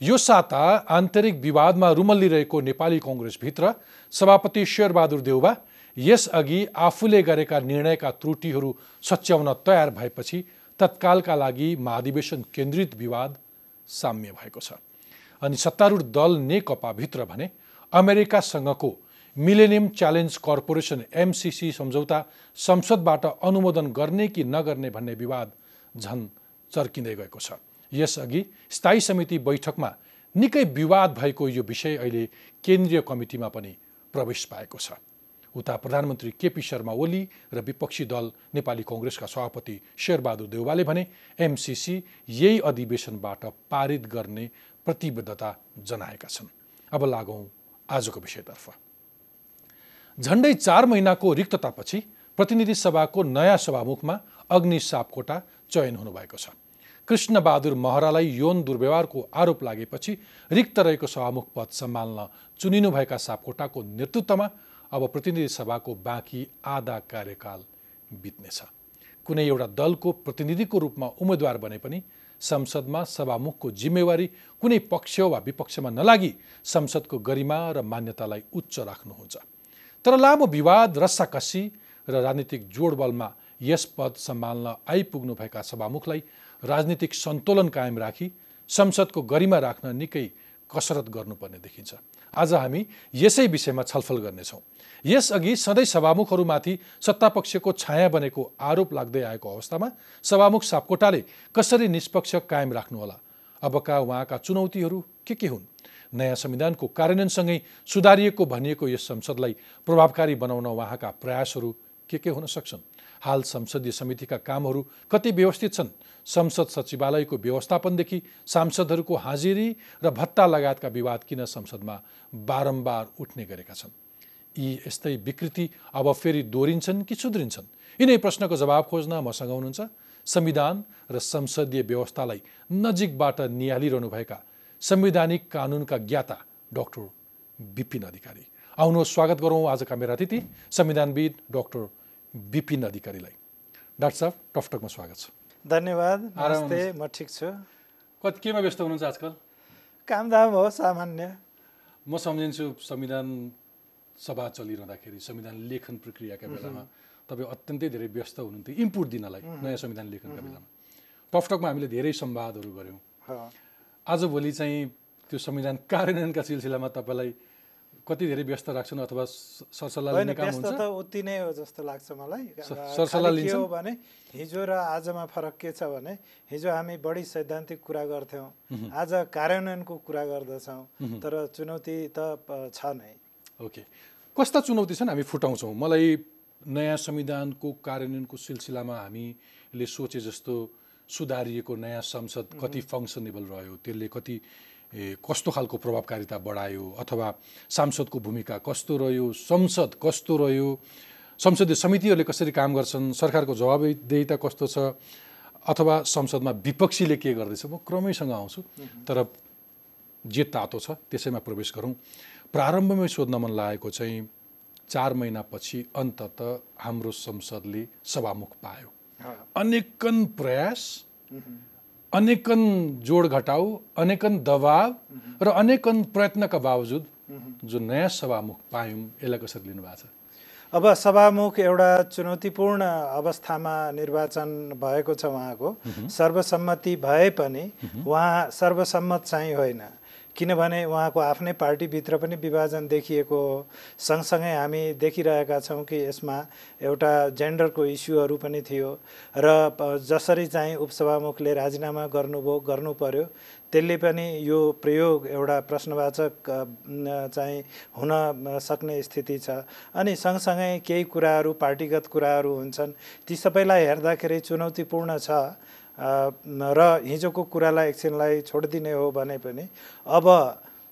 यो साता आन्तरिक विवादमा रुमल्लिरहेको नेपाली कङ्ग्रेसभित्र सभापति शेरबहादुर देउबा यसअघि आफूले गरेका निर्णयका त्रुटिहरू सच्याउन तयार भएपछि तत्कालका लागि महाधिवेशन केन्द्रित विवाद साम्य भएको छ। अनि सत्तारूढ दल नेकपाभित्र भने अमेरिकासँगको मिलेनियम च्यालेन्ज कर्पोरेसन एमसिसी सम्झौता संसदबाट अनुमोदन गर्ने कि नगर्ने भन्ने विवाद झन चर्किँदै गएको छ। यसअघि स्थायी समिति बैठकमा निकै विवाद भएको यो विषय अहिले केन्द्रीय कमिटीमा पनि प्रवेश पाएको छ। उता प्रधानमन्त्री केपी शर्मा ओली र विपक्षी दल नेपाली कङ्ग्रेसका सभापति शेरबहादुर देउवाले भने एमसिसी यही अधिवेशनबाट पारित गर्ने प्रतिबद्धता जनाएका छन्। अब लागौँ आजको विषयतर्फ। झन्डै चार महिनाको रिक्ततापछि प्रतिनिधि सभाको नयाँ सभामुखमा अग्नि सापकोटा चयन हुनुभएको छ। कृष्णबहादुर महरालाई यौन दुर्व्यवहारको आरोप लागेपछि रिक्त रहेको सभामुख पद सम्हाल्न चुनिनुभएका सापकोटाको नेतृत्वमा अब प्रतिनिधि सभाको बाँकी आधा कार्यकाल बित्नेछ। कुनै एउटा दलको प्रतिनिधिको रूपमा उम्मेद्वार बने पनि संसदमा सभामुखको जिम्मेवारी कुनै पक्ष वा विपक्षमा नलागी संसदको गरिमा र मान्यतालाई उच्च राख्नुहुन्छ। तर लामो विवाद रस्साकसी र राजनीतिक जोडबलमा यस पद सम्हाल्न आइपुग्नुभएका सभामुखलाई राजनीतिक सन्तुलन कायम राखी संसदको गरिमा राख्न निकै कसरत गर्नुपर्ने देखिन्छ। आज हामी यसै विषयमा छलफल गर्नेछौँ। यसअघि सधैँ सभामुखहरूमाथि सत्तापक्षको छाया बनेको आरोप लाग्दै आएको अवस्थामा सभामुख सापकोटाले कसरी निष्पक्ष कायम राख्नुहोला? अबका उहाँका चुनौतीहरू के के हुन्? नयाँ संविधानको कार्यान्वयनसँगै सुधारिएको भनिएको यस संसदलाई प्रभावकारी बनाउन उहाँका प्रयासहरू के के हुन सक्छन्? हाल संसदीय समितिका कामहरू कति व्यवस्थित छन्? संसद सचिवालयको व्यवस्थापनदेखि सांसदहरूको हाजिरी र भत्ता लगायतका विवाद किन संसदमा बारम्बार उठ्ने गरेका छन्? यी यस्तै विकृति अब फेरि दोहोरिन्छन् कि सुध्रिन्छन्? यिनै प्रश्नको जवाब खोज्न मसँग हुनुहुन्छ संविधान र संसदीय व्यवस्थालाई नजिकबाट निहालिरहनुभएका संवैधानिक कानुनका ज्ञाता डक्टर विपिन अधिकारी। आउनुहोस् स्वागत गरौँ आजका मेरा अतिथि संविधानविद डक्टर विपिन अधिकारीलाई। डाक्टर साहब टकटकमा स्वागत छ। धन्यवाद नमस्ते म ठिक छु। कति केमा व्यस्त हुनुहुन्छ आजकल? कामदाम हो सामान्य। म सम्झिन्छु संविधान सभा चलिरहँदाखेरि संविधान लेखन प्रक्रियाका बेलामा तपाईँ अत्यन्तै धेरै व्यस्त हुनुहुन्थ्यो इनपुट दिनलाई नयाँ संविधान लेखनका बेलामा। टकटकमा हामीले धेरै संवादहरू गऱ्यौँ। आजभोलि चाहिँ त्यो संविधान कार्यान्वयनका सिलसिलामा तपाईँलाई कति धेरै व्यस्त राख्छन् अथवा सरसल्लाह लिने काम हुन्छ? त उति नै हो जस्तो लाग्छ मलाई। सरसल्लाह? हो भने हिजो र आजमा फरक के छ भने हिजो हामी बढी सैद्धान्तिक कुरा गर्थ्यौँ। आज कार्यान्वयनको कुरा गर्दछौँ तर चुनौती त छ नै। ओके। कस्ता चुनौती छन् हामी फुटाउँछौँ? मलाई नयाँ संविधानको कार्यान्वयनको सिलसिलामा हामीले सोचे जस्तो सुधारिएको नयाँ संसद कति फङ्सनेबल रह्यो त्यसले कति कस्तो खालको प्रभावकारिता बढायो? अथवा सांसदको भूमिका कस्तो रह्यो? संसद कस्तो रह्यो? संसदीय समितिहरूले कसरी काम गर्छन्? सरकारको जवाबदेहिता कस्तो छ? अथवा संसदमा विपक्षीले के गर्दैछ? म क्रमैसँग आउँछु तर जे तातो छ त्यसैमा प्रवेश गरौँ। प्रारम्भमै सोध्न मन लागेको चाहिँ चार महिनापछि अन्तत हाम्रो संसदले सभामुख पायो। अनेकन प्रयास अनेकन जोड घटाउ अनेकन दबाव र अनेकन प्रयत्नका बावजुद जो नयाँ सभामुख पायौँ यसलाई कसरी लिनुभएको छ? अब सभामुख एउटा चुनौतीपूर्ण अवस्थामा निर्वाचन भएको छ उहाँको। सर्वसम्मति भए पनि उहाँ सर्वसम्मत चाहिँ होइन। किनभने उहाँको आफ्नै पार्टीभित्र पनि विभाजन देखिएको हो। सँगसँगै हामी देखिरहेका छौँ कि यसमा एउटा जेन्डरको इस्युहरू पनि थियो र जसरी चाहिँ उपसभामुखले राजीनामा गर्नुभयो गर्नु पर्यो त्यसले पनि यो प्रयोग एउटा प्रश्नवाचक चाहिँ हुन सक्ने स्थिति छ। अनि सँगसँगै केही कुराहरू पार्टीगत कुराहरू हुन्छन् ती सबैलाई हेर्दाखेरि चुनौतीपूर्ण छ। र हिजोको कुरालाई एकछिनलाई छोडिदिने हो भने पनि अब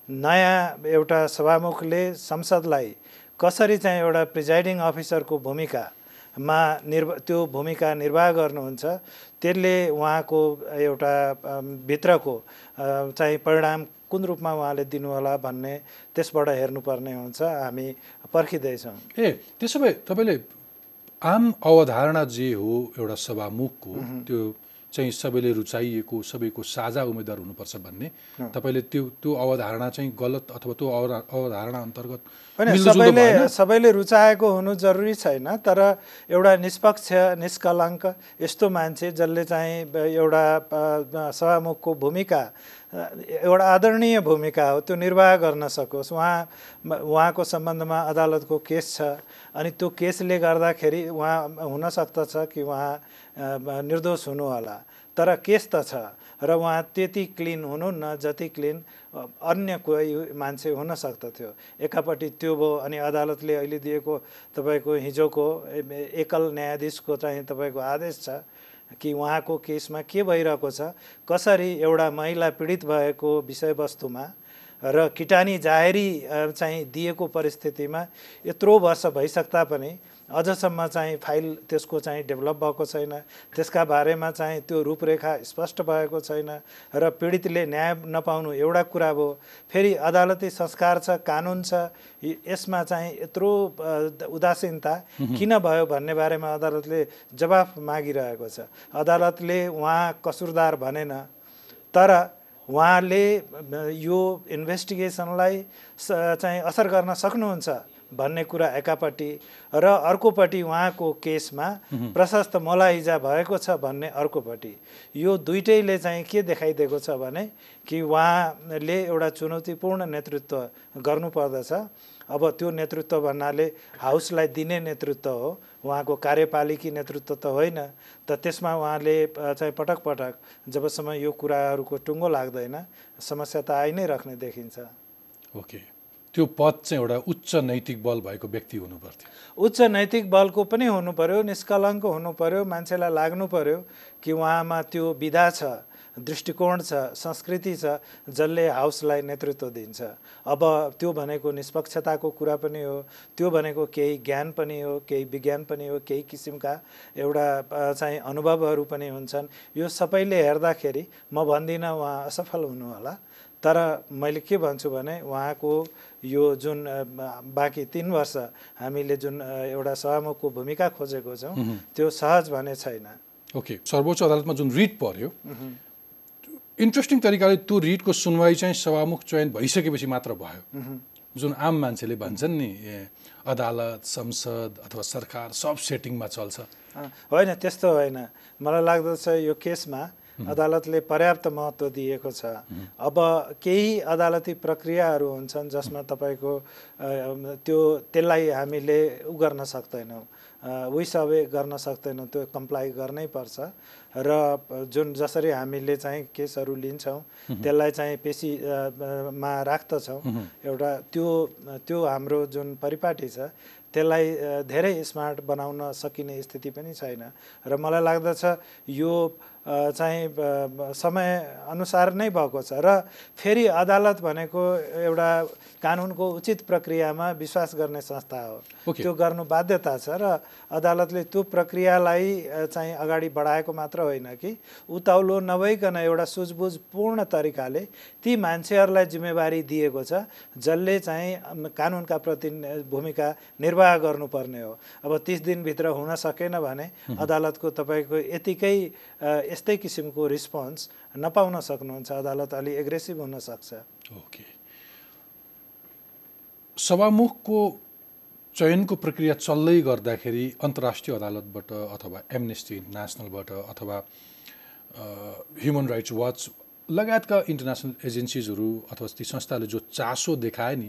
नयाँ एउटा सभामुखले संसदलाई कसरी चाहिँ एउटा प्रिजाइडिङ अफिसरको भूमिकामा निर्व त्यो भूमिका निर्वाह गर्नुहुन्छ त्यसले उहाँको एउटा भित्रको चाहिँ परिणाम कुन रूपमा उहाँले दिनुहोला भन्ने त्यसबाट हेर्नुपर्ने हुन्छ हामी पर्खिँदैछौँ। ए त्यसो भए तपाईँले आम अवधारणा जे हो एउटा सभामुखको त्यो चाहिँ सबैले रुचाइएको सबैको साझा उम्मेद्वार हुनुपर्छ भन्ने। तपाईँले त्यो त्यो अवधारणा चाहिँ गलत अथवा त्यो अवधा- अवधारणा अन्तर्गत होइन सबैले? सबैले रुचाएको हुनु जरुरी छैन तर एउटा निष्पक्ष निष्कलङ्क यस्तो मान्छे जसले चाहिँ एउटा सभामुखको भूमिका एउटा आदरणीय भूमिका हो त्यो निर्वाह गर्न सकोस्। उहाँ उहाँको सम्बन्धमा अदालतको केस छ अनि त्यो केसले गर्दाखेरि उहाँ हुन सक्दछ कि उहाँ निर्दोष हुनु होला तर केस त छ र उहाँ त्यति क्लिन हुनुहुन्न जति क्लिन अन्य कोही मान्छे हुन सक्दथ्यो। एकापट्टि त्यो भयो अनि अदालतले अहिले दिएको तपाईँको हिजोको एकल न्यायाधीशको चाहिँ तपाईँको आदेश छ कि उहाँको केसमा के भइरहेको छ कसरी एउटा महिला पीडित भएको विषयवस्तुमा र किटानी जाहेरी चाहिँ दिएको परिस्थितिमा यत्रो वर्ष भइसक्दा पनि अझसम्म चाहिँ फाइल त्यसको चाहिँ डेभलप भएको छैन। त्यसका बारेमा चाहिँ त्यो रूपरेखा स्पष्ट भएको छैन र पीडितले न्याय नपाउनु एउटा कुरा भयो फेरि अदालती संस्कार छ कानुन छ यसमा चाहिँ यत्रो उदासीनता किन भयो भन्ने बारेमा अदालतले जवाफ मागिरहेको छ। अदालतले उहाँ कसुरदार भनेन तर उहाँले यो इन्भेस्टिगेसनलाई चाहिँ असर गर्न सक्नुहुन्छ। भन्ने कुरा एकापट्टि र अर्कोपट्टि उहाँको केसमा प्रशस्त मलाइजा भएको छ भन्ने अर्कोपट्टि। यो दुइटैले चाहिँ के देखाइदिएको छ भने कि उहाँले एउटा चुनौतीपूर्ण नेतृत्व गर्नुपर्दछ। अब त्यो नेतृत्व भन्नाले हाउसलाई दिने नेतृत्व हो उहाँको कार्यपालिकी नेतृत्व त होइन। त त्यसमा उहाँले चाहिँ पटक पटक जबसम्म यो कुराहरूको टुङ्गो लाग्दैन समस्या त आइ नै राख्ने देखिन्छ। ओके। त्यो पद चाहिँ एउटा उच्च नैतिक बल भएको व्यक्ति हुनु पर्थ्यो उच्च नैतिक बलको पनि हुनु पर्यो निष्कलङ्क हुनु पर्यो मान्छेलाई लाग्नु पर्यो कि उहाँमा त्यो विधा छ दृष्टिकोण छ संस्कृति छ जसले हाउसलाई नेतृत्व दिन्छ। अब त्यो भनेको निष्पक्षताको कुरा पनि हो त्यो भनेको केही ज्ञान पनि हो केही विज्ञान पनि हो केही किसिमका एउटा चाहिँ अनुभवहरू पनि हुन्छन्। यो सबैले हेर्दाखेरि म भन्दिनँ उहाँ असफल हुनु होला तर मैले के भन्छु भने उहाँको यो जुन बाँकी तिन वर्ष हामीले जुन एउटा सभामुखको भूमिका खोजेको छौँ त्यो सहज भने छैन। ओके सर्वोच्च अदालतमा जुन रिट पर्यो इन्ट्रेस्टिङ तरिकाले त्यो रिटको सुनवाई चाहिँ सभामुख चयन भइसकेपछि मात्र भयो। जुन आम मान्छेले भन्छन् नि अदालत संसद अथवा सरकार सब सेटिङमा चल्छ। होइन त्यस्तो होइन। मलाई लाग्दछ यो केसमा अदालतले पर्याप्त महत्त्व दिएको छ। अब केही अदालती प्रक्रियाहरू हुन्छन् जसमा तपाईँको त्यो त्यसलाई हामीले उ गर्न सक्दैनौँ। विसवे गर्न सक्दैनौँ त्यो कम्प्लाई गर्नै पर्छ। र जुन जसरी हामीले चाहिँ केसहरू लिन्छौँ त्यसलाई चाहिँ पेसी अ, अ, मा राख्दछौँ। एउटा त्यो त्यो हाम्रो जुन परिपाटी छ त्यसलाई धेरै स्मार्ट बनाउन सकिने स्थिति पनि छैन। र मलाई लाग्दछ यो चाहिँ ब- समयअनुसार नै भएको छ र फेरि अदालत भनेको एउटा कानुनको उचित प्रक्रियामा विश्वास गर्ने संस्था हो। ओके। त्यो गर्नु बाध्यता छ र अदालतले त्यो प्रक्रियालाई चाहिँ अगाडि बढाएको मात्र होइन कि उताउलो नभइकन एउटा सुझबुझपूर्ण तरिकाले ती मान्छेहरूलाई जिम्मेवारी दिएको छ जसले चाहिँ कानुनका प्रति भूमिका निर्वाह गर्नुपर्ने हो। अब तिस दिनभित्र हुन सकेन भने अदालतको तपाईँको यतिकै यस्तै किसिमको रिस्पोन्स नपाउन सक्नुहुन्छ अदालत अलि एग्रेसिभ हुनसक्छ ओके। सभामुखको चयनको प्रक्रिया चल्दै गर्दाखेरि अन्तर्राष्ट्रिय अदालतबाट अथवा एमनेस्टी इन्टरनेसनलबाट अथवा ह्युमन राइट्स वाच लगायतका इन्टरनेसनल एजेन्सिजहरू अथवा ती संस्थाले जो चासो देखाए नि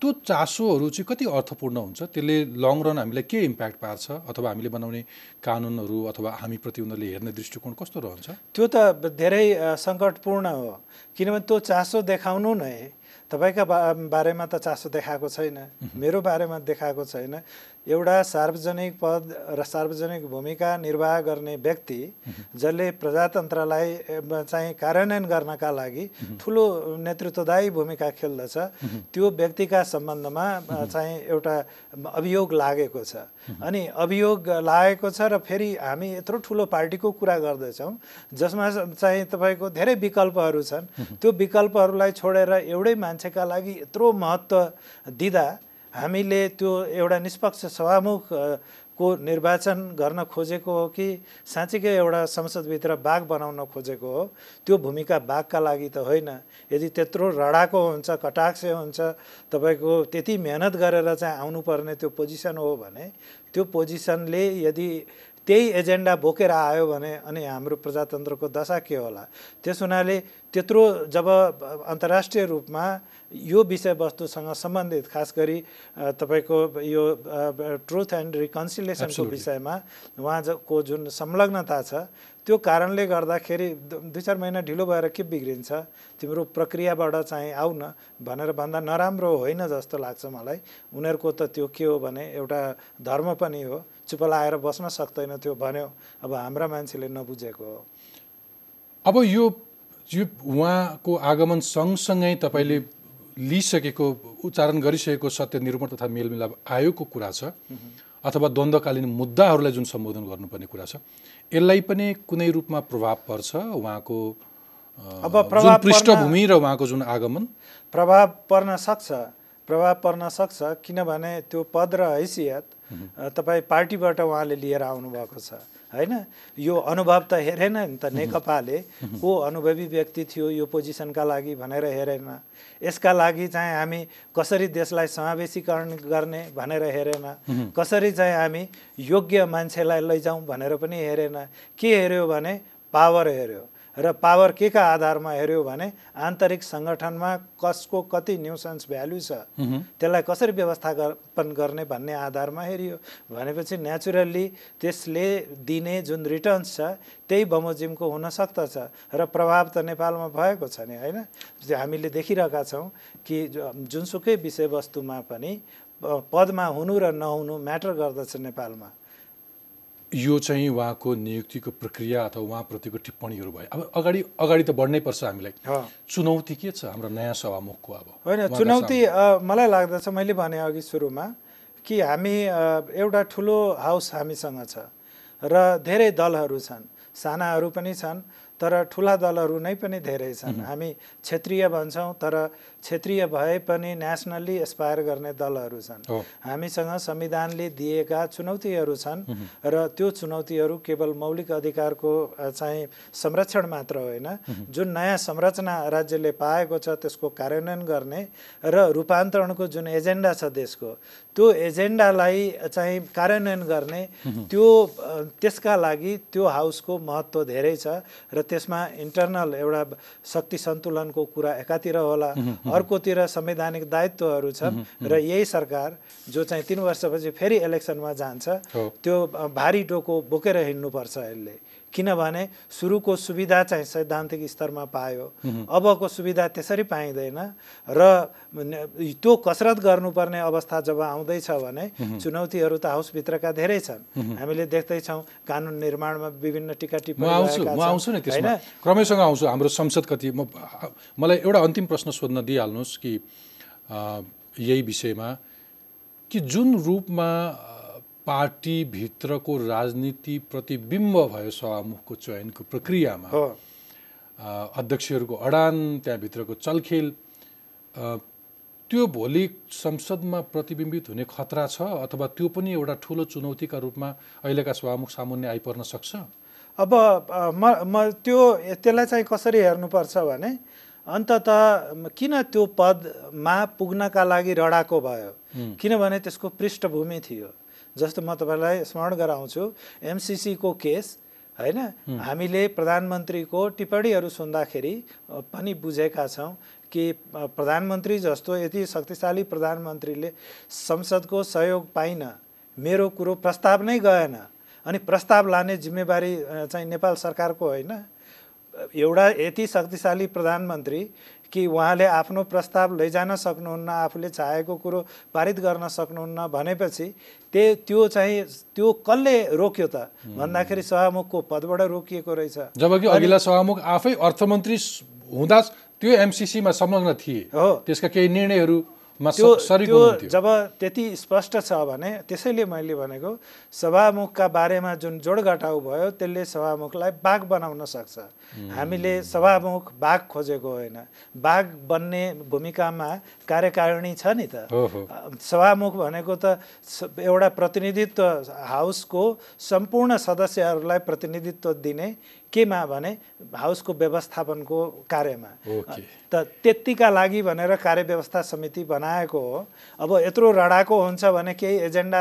त्यो चासोहरू चाहिँ कति अर्थपूर्ण हुन्छ? त्यसले लङ रन हामीलाई के इम्प्याक्ट पार्छ? अथवा हामीले बनाउने कानुनहरू अथवा हामीप्रति उनीहरूले हेर्ने दृष्टिकोण कस्तो रहन्छ? त्यो त धेरै सङ्कटपूर्ण हो। किनभने त्यो चासो देखाउनु नै तपाईँका बा बारेमा त चासो देखाएको छैन। मेरो बारेमा देखाएको छैन। एउटा सार्वजनिक पद र सार्वजनिक भूमिका निर्वाह गर्ने व्यक्ति जसले प्रजातन्त्रलाई चाहिँ कार्यान्वयन गर्नका लागि ठुलो नेतृत्वदायी भूमिका खेल्दछ। त्यो व्यक्तिका सम्बन्धमा चाहिँ एउटा अभियोग लागेको छ। अनि अभियोग लागेको छ र फेरि हामी यत्रो ठुलो पार्टीको कुरा गर्दैछौँ जसमा चाहिँ तपाईँको धेरै विकल्पहरू छन्। त्यो विकल्पहरूलाई छोडेर एउटै मान्छेका लागि यत्रो महत्त्व दिँदा हामीले त्यो एउटा निष्पक्ष सभामुख को निर्वाचन गर्न खोजेको हो कि साँच्चीकै एउटा संसदभित्र बाघ बनाउन खोजेको हो? त्यो भूमिका बाघका लागि त होइन। यदि त्यत्रो रडाको हुन्छ कटाक्ष हुन्छ तपाईँको त्यति मेहनत गरेर चाहिँ आउनुपर्ने त्यो पोजिसन हो भने त्यो पोजिसनले यदि त्यही एजेन्डा बोकेर आयो भने अनि हाम्रो प्रजातन्त्रको दशा के होला? त्यस हुनाले त्यत्रो जब अन्तर्राष्ट्रिय रूपमा यो विषयवस्तुसँग सम्बन्धित खास गरी तपाईँको यो ट्रुथ एन्ड रिकन्सिलेसनको विषयमा उहाँको जुन संलग्नता छ त्यो कारणले गर्दाखेरि दुई चार महिना ढिलो भएर के बिग्रिन्छ? तिम्रो प्रक्रियाबाट चाहिँ आऊ न भनेर भन्दा नराम्रो होइन जस्तो लाग्छ मलाई। उनीहरूको त त्यो के हो भने एउटा धर्म पनि हो। चुप लाएर बस्न सक्दैन थियो भन्यो। अब हाम्रा मान्छेले नबुझेको हो। अब यो यो उहाँको आगमन सँगसँगै तपाईँले लिइसकेको उच्चारण गरिसकेको सत्य निरूपण तथा मेलमिलाप आयोगको कुरा छ। अथवा द्वन्द्वकालीन मुद्दाहरूलाई जुन सम्बोधन गर्नुपर्ने कुरा छ। यसलाई पनि कुनै रूपमा प्रभाव पर्छ उहाँको अब प्रभाव पृष्ठभूमि र उहाँको जुन आगमन? प्रभाव पर्न सक्छ। प्रभाव पर्न सक्छ किनभने त्यो पद र हैसियत तपाईँ पार्टीबाट उहाँले लिएर आउनुभएको छ। होइन? यो अनुभव त हेरेन नि त नेकपाले। को अनुभवी व्यक्ति थियो यो पोजिसनका लागि भनेर हेरेन। यसका लागि चाहिँ हामी कसरी देशलाई समावेशीकरण गर्ने भनेर हेरेन। कसरी चाहिँ हामी योग्य मान्छेलाई लैजाउँ भनेर पनि हेरेन। के हेऱ्यो भने पावर हेऱ्यो। र पावर के का आधारमा हेऱ्यो भने आन्तरिक सङ्गठनमा कसको कति न्युसेन्स भ्यालु छ त्यसलाई कसरी व्यवस्थापन गर्ने भन्ने आधारमा हेरियो। भनेपछि नेचुरल्ली त्यसले दिने जुन रिटर्न्स छ त्यही बमोजिमको हुन सक्दछ र प्रभाव त नेपालमा भएको छ नि होइन? हामीले देखिरहेका छौँ कि जुनसुकै विषयवस्तुमा पनि पदमा हुनु र नहुनु म्याटर गर्दछ नेपालमा। यो चाहिँ उहाँको नियुक्तिको प्रक्रिया अथवा उहाँप्रतिको टिप्पणीहरू भयो। अब अगाडि अगाडि त बढ्नै पर्छ हामीलाई। चुनौती के छ हाम्रो नयाँ सभामुखको अब? होइन चुनौती मलाई लाग्दछ मैले भने अघि सुरुमा कि हामी एउटा ठुलो हाउस हामीसँग छ र धेरै दलहरू छन्। सानाहरू पनि छन् तर ठुला दलहरू नै पनि धेरै छन्। हामी क्षेत्रीय भन्छौँ तर क्षेत्रीय भए पनि नेसनल्ली एसपायर गर्ने दलहरू छन्। हामीसँग संविधानले दिएका चुनौतीहरू छन् र त्यो चुनौतीहरू केवल मौलिक अधिकारको चाहिँ संरक्षण मात्र होइन। जुन नयाँ संरचना राज्यले पाएको छ त्यसको कार्यान्वयन गर्ने र रूपान्तरणको जुन एजेन्डा छ देशको त्यो एजेन्डालाई चाहिँ कार्यान्वयन गर्ने त्यो त्यसका लागि त्यो हाउसको महत्त्व धेरै छ र त्यसमा इन्टरनल एउटा शक्ति सन्तुलनको कुरा एकातिर होला। अर्कोतिर संवैधानिक दायित्वहरू छन् र यही सरकार जो चाहिँ तिन वर्षपछि फेरि इलेक्सनमा जान्छ त्यो भारी डोको बोकेर हिँड्नुपर्छ यसले। किनभने सुरुको सुविधा चाहिँ सैद्धान्तिक स्तरमा पायो। अबको सुविधा त्यसरी पाइँदैन र त्यो कसरत गर्नुपर्ने अवस्था जब आउँदैछ भने चुनौतीहरू त हाउसभित्रका धेरै छन्। हामीले देख्दैछौँ कानुन निर्माणमा विभिन्न टिका टिप्पणी क्रमैसँग आउँछु हाम्रो संसद कति म मलाई एउटा अन्तिम प्रश्न सोध्न दिइहाल्नुहोस् कि यही विषयमा कि जुन रूपमा पार्टीभित्रको राजनीति प्रतिबिम्ब भयो सभामुखको चयनको प्रक्रियामा अध्यक्षहरूको अडान त्यहाँभित्रको चलखेल त्यो भोलि संसदमा प्रतिबिम्बित हुने खतरा छ अथवा त्यो पनि एउटा ठुलो चुनौतीका रूपमा अहिलेका सभामुख सामुन्य आइपर्न सक्छ? अब म म त्यो त्यसलाई चाहिँ कसरी हेर्नुपर्छ भने अन्तत किन त्यो पदमा पुग्नका लागि रडाको भयो? किनभने त्यसको पृष्ठभूमि थियो। जस्तो म तपाईँलाई स्मरण गराउँछु एमसिसीको केस होइन? हामीले प्रधानमन्त्रीको टिप्पणीहरू सुन्दाखेरि पनि बुझेका छौँ कि प्रधानमन्त्री जस्तो यति शक्तिशाली प्रधानमन्त्रीले संसदको सहयोग पाइन मेरो कुरो प्रस्ताव नै गएन अनि प्रस्ताव लाने जिम्मेवारी चाहिँ नेपाल सरकारको होइन। एउटा यति शक्तिशाली प्रधानमन्त्री कि उहाँले आफ्नो प्रस्ताव लैजान सक्नुहुन्न आफूले चाहेको कुरो पारित गर्न सक्नुहुन्न भनेपछि त्यो त्यो चाहिँ त्यो कसले रोक्यो त? भन्दाखेरि सभामुखको पदबाट रोकिएको रहेछ। जबकि अघिल्ला सभामुख आफै अर्थमन्त्री हुँदा त्यो एमसिसीमा संलग्न थिए। हो। त्यसका केही निर्णयहरूमा त्यो जब त्यति स्पष्ट छ भने त्यसैले मैले भनेको सभामुखका बारेमा जुन जोडघटाउ भयो त्यसले सभामुखलाई बाघ बनाउन सक्छ। हामीले सभामुख बाघ खोजेको होइन। बाघ बन्ने भूमिकामा कार्यकारिणी छ नि त। सभामुख भनेको त एउटा प्रतिनिधित्व हाउसको सम्पूर्ण सदस्यहरूलाई प्रतिनिधित्व दिने केमा भने हाउसको व्यवस्थापनको कार्यमा। त त्यतिका लागि भनेर कार्यव्यवस्था समिति बनाएको हो। अब यत्रो रडाको हुन्छ भने केही एजेन्डा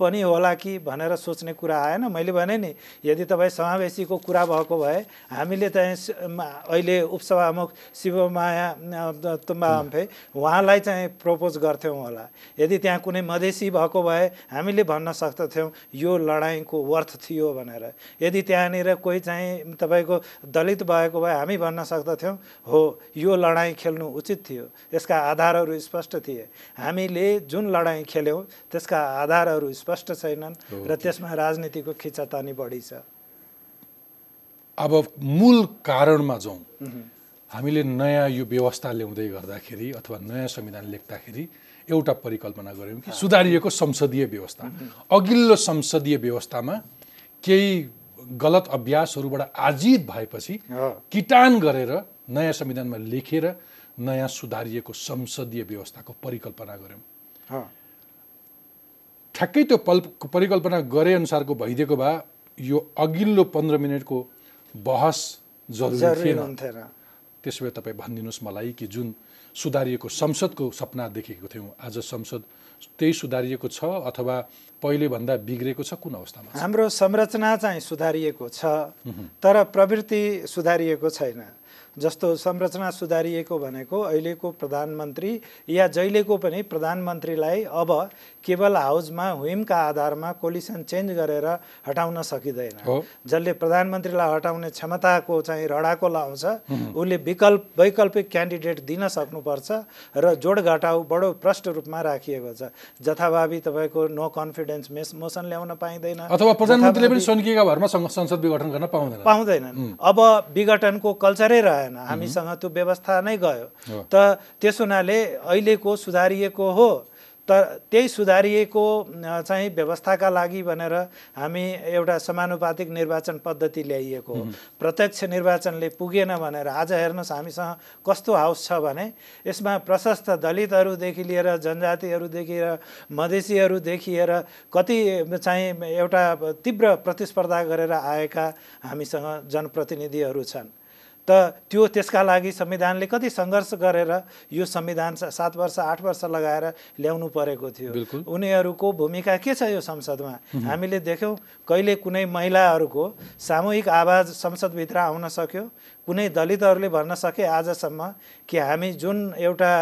पनि होला कि भनेर सोच्ने कुरा आएन। मैले भने नि यदि तपाईँ समावेशीको कुरा भएको भए हामीले चाहिँ अहिले उपसभामुख शिवमाया अ, तुम्बा हम्फे उहाँलाई चाहिँ प्रपोज गर्थ्यौँ होला। यदि त्यहाँ कुनै मधेसी भएको भए हामीले भन्न सक्दथ्यौँ यो लडाइँको वर्थ थियो भनेर। यदि त्यहाँनिर कोही चाहिँ तपाईँको दलित भएको भए हामी भन्न सक्दथ्यौँ हो यो लडाइँ खेल्नु उचित थियो। यसका आधारहरू स्पष्ट थिए। हामीले जुन लडाइँ खेल्यौँ त्यसका आधारहरू स्पष्ट छैनन् र त्यसमा राजनीतिको खिचातानी बढी छ। अब मूल कारणमा जाउँ। हामीले नयाँ यो व्यवस्था ल्याउँदै गर्दाखेरि अथवा नयाँ संविधान लेख्दाखेरि एउटा परिकल्पना गऱ्यौँ कि सुधारिएको संसदीय व्यवस्था। अघिल्लो संसदीय व्यवस्थामा केही गलत अभ्यासहरूबाट आजित भएपछि किटान गरेर नयाँ संविधानमा लेखेर नयाँ सुधारिएको संसदीय व्यवस्थाको परिकल्पना गऱ्यौँ। ठ्याक्कै त्यो पल परिकल्पना गरे अनुसारको भइदिएको भए यो अघिल्लो पन्ध्र मिनटको बहस जरुरी थिएन। त्यसो भए तपाईँ भनिदिनुहोस् मलाई कि जुन सुधारिएको संसदको सपना देखेको थियौँ। आज संसद त्यही सुधारिएको छ अथवा पहिलेभन्दा बिग्रेको छ कुन अवस्थामा? हाम्रो संरचना चाहिँ सुधारिएको छ तर प्रवृत्ति सुधारिएको छैन। जस्तो संरचना सुधारिएको भनेको अहिलेको प्रधानमन्त्री या जहिलेको पनि प्रधानमन्त्रीलाई अब केवल हाउसमा हुइमका आधारमा कोलिसन चेन्ज गरेर हटाउन सकिँदैन। जसले प्रधानमन्त्रीलाई हटाउने क्षमताको चाहिँ रडाको लाउँछ उसले विकल्प वैकल्पिक क्यान्डिडेट दिन सक्नुपर्छ र जोडघटाउ बडो प्रष्ट रूपमा राखिएको छ। जथाभावी तपाईँको नो कन्फिडेन्स मेस मोसन ल्याउन पाइँदैन। अथवा प्रधानमन्त्रीले पनि भरमा संसद विघटन गर्न पाउँदैन। पाउँदैनन्। अब विघटनको कल्चरै रहेन हामीसँग त्यो व्यवस्था नै गयो। त त्यस हुनाले अहिलेको सुधारिएको हो। तर त्यही सुधारिएको चाहिँ व्यवस्थाका लागि भनेर हामी एउटा समानुपातिक निर्वाचन पद्धति ल्याइएको हो। प्रत्यक्ष निर्वाचनले पुगेन भनेर आज हेर्नुहोस् हामीसँग कस्तो हाउस छ भने यसमा प्रशस्त दलितहरूदेखि लिएर जनजातिहरूदेखि लिएर मधेसीहरूदेखि लिएर कति चाहिँ एउटा तीव्र प्रतिस्पर्धा गरेर आएका हामीसँग जनप्रतिनिधिहरू छन्। त त्यो त्यसका लागि संविधानले कति सङ्घर्ष गरेर यो संविधान सात वर्ष आठ वर्ष लगाएर ल्याउनु परेको थियो। उनीहरूको भूमिका के छ यो संसदमा? हामीले देख्यौँ कहिले कुनै महिलाहरूको सामूहिक आवाज संसदभित्र आउन सक्यो कुनै दलितहरूले भन्न सके आजसम्म कि हामी जुन एउटा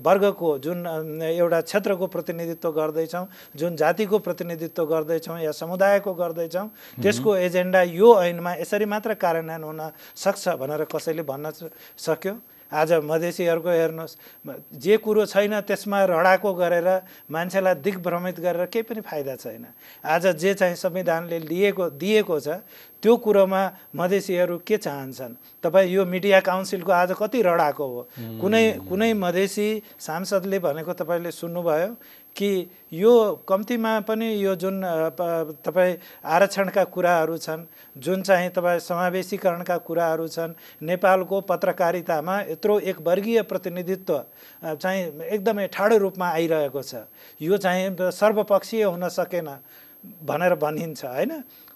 वर्गको जुन एउटा क्षेत्रको प्रतिनिधित्व गर्दैछौँ जुन जातिको प्रतिनिधित्व गर्दैछौँ या समुदायको गर्दैछौँ त्यसको एजेन्डा यो ऐनमा यसरी मात्र कार्यान्वयन हुन सक्छ भनेर कसैले भन्न सक्यो? आज मधेसीहरूको हेर्नुहोस् जे कुरो छैन त्यसमा रडाको गरेर मान्छेलाई दिग्भ्रमित गरेर केही पनि फाइदा छैन। आज जे चाहिँ संविधानले लिएको दिएको छ त्यो कुरोमा मधेसीहरू के चाहन्छन्? तपाईँ यो मिडिया काउन्सिलको आज कति रडाको हो? कुनै कुनै मधेसी सांसदले भनेको तपाईँले सुन्नुभयो कि यो कम्तीमा पनि यो जुन तपाईँ आरक्षणका कुराहरू छन् जुन चाहिँ तपाईँ समावेशीकरणका कुराहरू छन् नेपालको पत्रकारितामा यत्रो एक वर्गीय प्रतिनिधित्व चाहिँ एकदमै ठाडो रूपमा आइरहेको छ। यो चाहिँ सर्वपक्षीय हुन सकेन भनेर भनिन्छ होइन?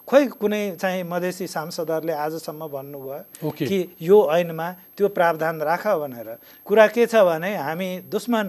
खोइ कुनै चाहिँ मधेसी सांसदहरूले आजसम्म भन्नुभयो ओके। कि यो ऐनमा त्यो प्रावधान राख भनेर। कुरा के छ भने हामी दुश्मन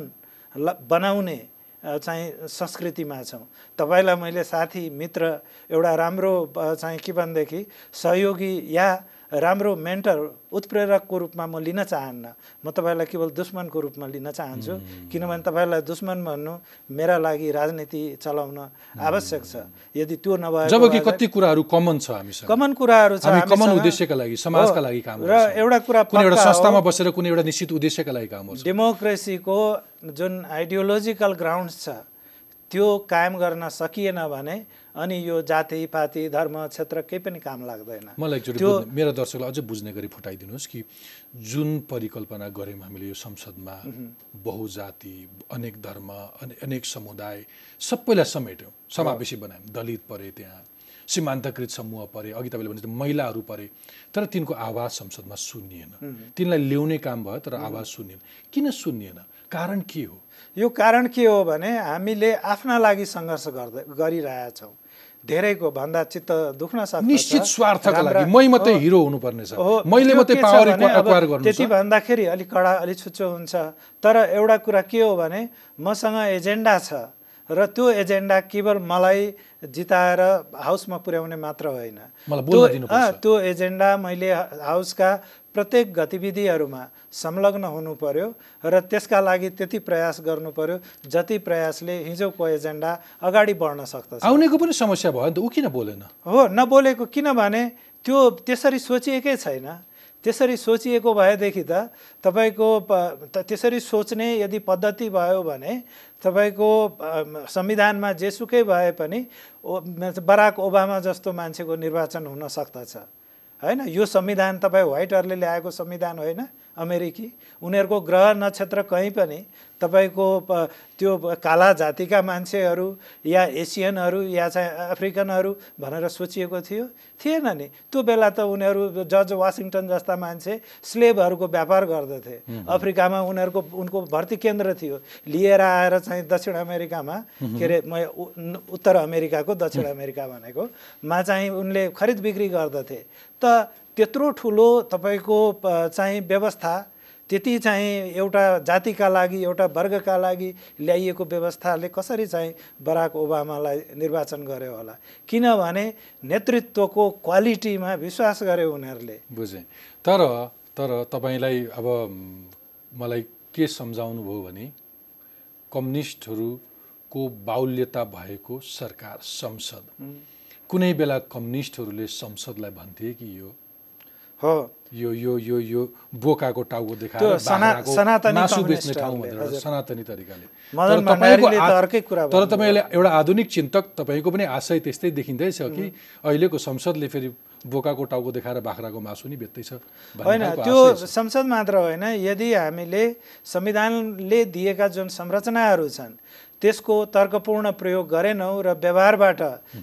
बनाउने चाहिँ संस्कृतिमा छौँ। तपाईँलाई मैले साथी मित्र एउटा राम्रो चाहिँ के भनेदेखि सहयोगी या राम्रो मेन्टर उत्प्रेरकको रूपमा म लिन चाहन्न। म तपाईँलाई केवल दुश्मनको रूपमा लिन चाहन्छु किनभने तपाईँलाई दुश्मन भन्नु मेरा लागि राजनीति चलाउन आवश्यक छ। यदि त्यो नभए जबकि कति कुराहरू कमन छ हामीसँग। कमन कुराहरू छ हामी कमन। उद्देश्यका लागि समाजका। लागि काम र एउटा कुरा कुनै एउटा संस्थामा बसेर कुनै एउटा निश्चित उद्देश्यका लागि काम गर्छ। डेमोक्रेसीको जुन आइडियोलोजिकल ग्राउन्ड्स छ त्यो कायम गर्न सकिएन भने अनि यो जाति पाति धर्म क्षेत्र केही पनि काम लाग्दैन। मलाई एकचोटि मेरो दर्शकलाई अझै बुझ्ने गरी फुटाइदिनुहोस् कि जुन परिकल्पना गऱ्यौँ हामीले यो संसदमा बहुजाति अनेक धर्म अनि अनेक समुदाय सबैलाई समेट्यौँ समावेशी बनायौँ। दलित परे त्यहाँ सीमान्तकृत समूह परे अघि तपाईँले भने महिलाहरू परे तर तिनको आवाज संसदमा सुनिएन तिनलाई ल्याउने काम भयो तर आवाज सुनिएन किन सुनिएन कारण के हो? यो कारण के हो भने हामीले आफ्ना लागि सङ्घर्ष गर्दै गरिरहेछौँ। धेरैको भन्दा चित्त दुख्न सक्छ निश्चित स्वार्थका लागि। मै मात्रै हिरो हुनुपर्ने छ। मैले मात्रै पावर एक्वायर गर्नु त्यति भन्दाखेरि अलिक कडा अलिक छुच्चो हुन्छ। तर एउटा कुरा के हो भने मसँग एजेन्डा छ र त्यो एजेन्डा केवल मलाई जिताएर हाउसमा पुर्याउने मात्र होइन। त्यो एजेन्डा मैले हाउसका प्रत्येक गतिविधिहरूमा संलग्न हुनु पर्यो र त्यसका लागि त्यति प्रयास गर्नु पर्यो जति प्रयासले हिजोको एजेन्डा अगाडि बढ्न सक्दछ। आउनेको पनि समस्या भयो नि त ऊ किन बोलेन? हो नबोलेको किनभने त्यो त्यसरी सोचिएकै छैन। त्यसरी सोचिएको भएदेखि त तपाईँको त्यसरी सोच्ने यदि पद्धति भयो भने तपाईँको संविधानमा जेसुकै भए पनि बराक ओबामा जस्तो मान्छेको निर्वाचन हुन सक्दछ। होइन यो संविधान तपाईँ व्हाइटहरूले ल्याएको संविधान होइन। अमेरिकी। उनीहरूको ग्रह नक्षत्र कहीँ पनि तपाईँको त्यो काला जातिका मान्छेहरू या एसियनहरू या चाहिँ अफ्रिकनहरू भनेर सोचिएको थियो। थिएन नि। त्यो बेला त उनीहरू जर्ज वासिङटन जस्ता मान्छे स्लेबहरूको व्यापार गर्दथे। अफ्रिकामा उनीहरूको उनको भर्ती केन्द्र थियो। लिएर आएर चाहिँ दक्षिण अमेरिकामा के अरे म उत्तर अमेरिकाको दक्षिण अमेरिका भनेको। मा चाहिँ उनले खरिद बिक्री गर्दथे। त त्यत्रो ठुलो तपाईँको चाहिँ व्यवस्था त्यति चाहिँ एउटा जातिका लागि एउटा वर्गका लागि ल्याइएको व्यवस्थाले कसरी चाहिँ बराक ओबामालाई निर्वाचन गर्यो होला? किनभने नेतृत्वको क्वालिटीमा विश्वास गर्यो उनीहरूले। बुझेँ। तर तर तपाईँलाई अब मलाई के सम्झाउनु भयो भने कम्युनिस्टहरूको बाहुल्यता भएको सरकार संसद। कुनै बेला कम्युनिस्टहरूले संसदलाई भन्थे कि यो हो यो यो यो यो बोकाको टाउको देखाएर मासु बेच्ने ठाउँ भनेर। सनातनी तरिकाले तर। तपाईँले एउटा आधुनिक चिन्तक तपाईँको पनि आशय त्यस्तै देखिँदैछ कि अहिलेको संसदले फेरि बोकाको टाउको देखाएर बाख्राको मासु नि बेच्दैछ होइन त्यो। संसद मात्र होइन यदि हामीले संविधानले दिएका जुन संरचनाहरू छन् त्यसको तर्कपूर्ण प्रयोग गरेनौँ र व्यवहारबाट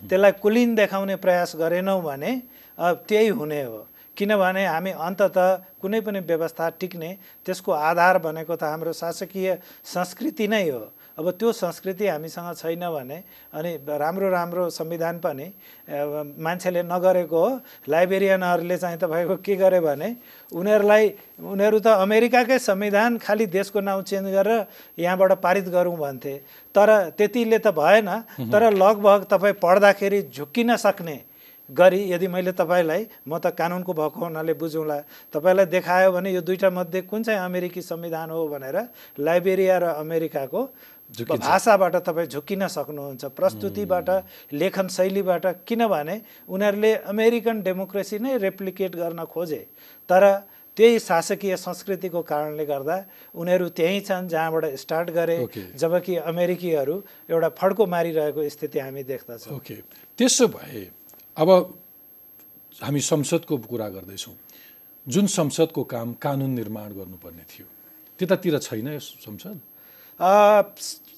त्यसलाई कुलिन देखाउने प्रयास गरेनौँ भने त्यही हुने हो किनभने हामी अन्तत कुनै पनि व्यवस्था टिक्ने त्यसको आधार भनेको त हाम्रो शासकीय संस्कृति नै हो। अब त्यो संस्कृति हामीसँग छैन भने अनि राम्रो राम्रो संविधान पनि मान्छेले नगरेको हो। लाइब्रेरियनहरूले चाहिँ तपाईँको के गरे भने उनीहरूलाई उनीहरू त अमेरिकाकै संविधान खालि देशको नाउँ चेन्ज गरेर यहाँबाट पारित गरौँ भन्थे। तर त्यतिले त भएन तर लगभग तपाईँ पढ्दाखेरि झुक्किन सक्ने गरी यदि मैले तपाईँलाई म त कानुनको भएको हुनाले बुझौँला। तपाईँलाई देखायो भने यो दुईवटा मध्ये कुन चाहिँ अमेरिकी संविधान हो भनेर लाइबेरिया र अमेरिकाको। भाषाबाट तपाईँ झुक्किन सक्नुहुन्छ। प्रस्तुतिबाट लेखन शैलीबाट किनभने उनीहरूले अमेरिकन डेमोक्रेसी नै रेप्लिकेट गर्न खोजे। तर त्यही शासकीय संस्कृतिको कारणले गर्दा उनीहरू त्यहीँ छन् जहाँबाट स्टार्ट गरे Okay. जबकि अमेरिकीहरू एउटा फड्को मारिरहेको स्थिति हामी देख्दछौँ। ओके। त्यसो भए अब हामी संसदको कुरा गर्दैछौँ। जुन संसदको काम कानुन निर्माण गर्नुपर्ने थियो त्यतातिर छैन यो संसद?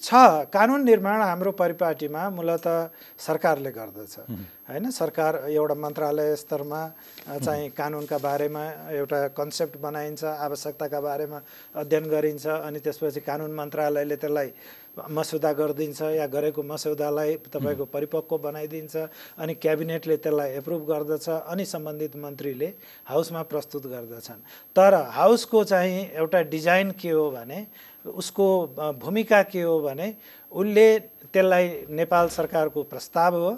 छ। कानुन निर्माण हाम्रो परिपाटीमा मूलत सरकारले गर्दछ। होइन सरकार एउटा मन्त्रालय स्तरमा चाहिँ कानुनका बारेमा एउटा कन्सेप्ट बनाइन्छ आवश्यकताका बारेमा अध्ययन गरिन्छ अनि त्यसपछि कानुन मन्त्रालयले त्यसलाई मस्यौदा गरिदिन्छ या गरेको मस्यौदालाई तपाईँको परिपक्व बनाइदिन्छ अनि क्याबिनेटले त्यसलाई एप्रुभ गर्दछ अनि सम्बन्धित मन्त्रीले हाउसमा प्रस्तुत गर्दछन्। तर हाउसको चाहिँ एउटा डिजाइन के हो भने उसको भूमिका के हो भने उसले त्यसलाई नेपाल सरकारको प्रस्ताव हो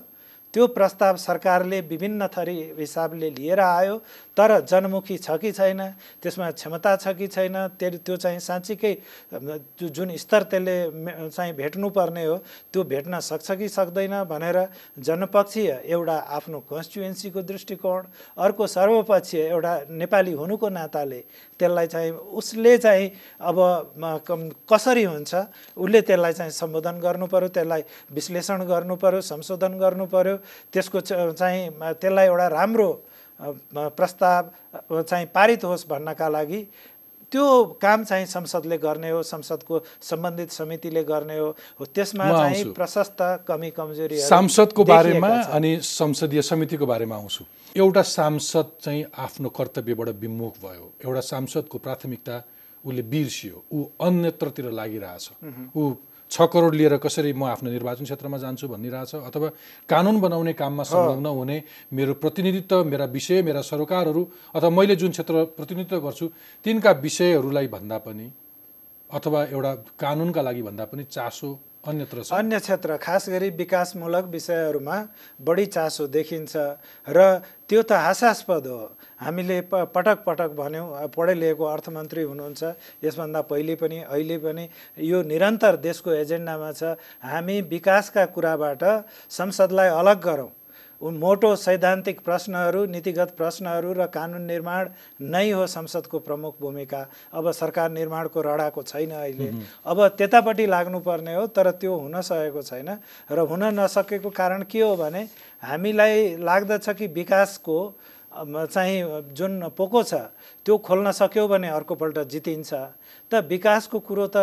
त्यो प्रस्ताव सरकारले विभिन्न थरी हिसाबले लिएर आयो तर जनमुखी छ कि छैन त्यसमा क्षमता छ कि छैन त्यो त्यो चाहिँ साँच्चीकै जुन स्तर त्यसले चाहिँ भेट्नुपर्ने हो त्यो भेट्न सक्छ कि सक्दैन भनेर जनपक्षीय एउटा आफ्नो कन्स्टिट्युएन्सीको दृष्टिकोण अर्को सर्वपक्षीय एउटा नेपाली हुनुको नाताले त्यसलाई चाहिँ उसले चाहिँ अब कसरी हुन्छ उसले त्यसलाई चाहिँ सम्बोधन गर्नु पऱ्यो त्यसलाई विश्लेषण गर्नु पऱ्यो संशोधन गर्नु पऱ्यो त्यसको चाहिँ त्यसलाई एउटा राम्रो प्रस्ताव चाहिँ पारित होस् भन्नका लागि त्यो काम चाहिँ संसदले गर्ने हो संसदको सम्बन्धित समितिले गर्ने हो। त्यसमा चाहिँ प्रशस्त कमी कमजोरी सांसदको बारेमा अनि संसदीय समितिको बारेमा आउँछु। एउटा सांसद चाहिँ आफ्नो कर्तव्यबाट विमुख भयो। एउटा सांसदको प्राथमिकता उसले बिर्सियो। ऊ अन्यत्रतिर लागिरहेछ। ऊ छ करोड लिएर कसरी म आफ्नो निर्वाचन क्षेत्रमा जान्छु भनिरहेछ अथवा कानुन बनाउने काममा संलग्न हुने मेरो प्रतिनिधित्व मेरा विषय मेरा सरकारहरू अथवा मैले जुन क्षेत्र प्रतिनिधित्व गर्छु तिनका विषयहरूलाई भन्दा पनि अथवा एउटा कानुनका लागि भन्दा पनि चासो अन्य क्षेत्र खास गरी विकासमूलक विषयहरूमा बढी चासो देखिन्छ र त्यो त हास्यास्पद हो। हामीले प पटक पटक भन्यौँ पढे लेखेको अर्थमन्त्री हुनुहुन्छ। यसभन्दा पहिले पनि अहिले पनि यो निरन्तर देशको एजेन्डामा छ। हामी विकासका कुराबाट संसदलाई अलग गरौँ। मोटो सैद्धान्तिक प्रश्नहरू नीतिगत प्रश्नहरू र कानुन निर्माण नै हो संसदको प्रमुख भूमिका। अब सरकार निर्माणको रडाको छैन अहिले। अब त्यतापट्टि लाग्नुपर्ने हो तर त्यो हुन सकेको छैन। र हुन नसकेको कारण के हो भने हामीलाई लाग्दछ कि विकासको चाहिँ जुन पोको छ त्यो खोल्न सक्यो भने अर्कोपल्ट जितिन्छ। त विकासको कुरो त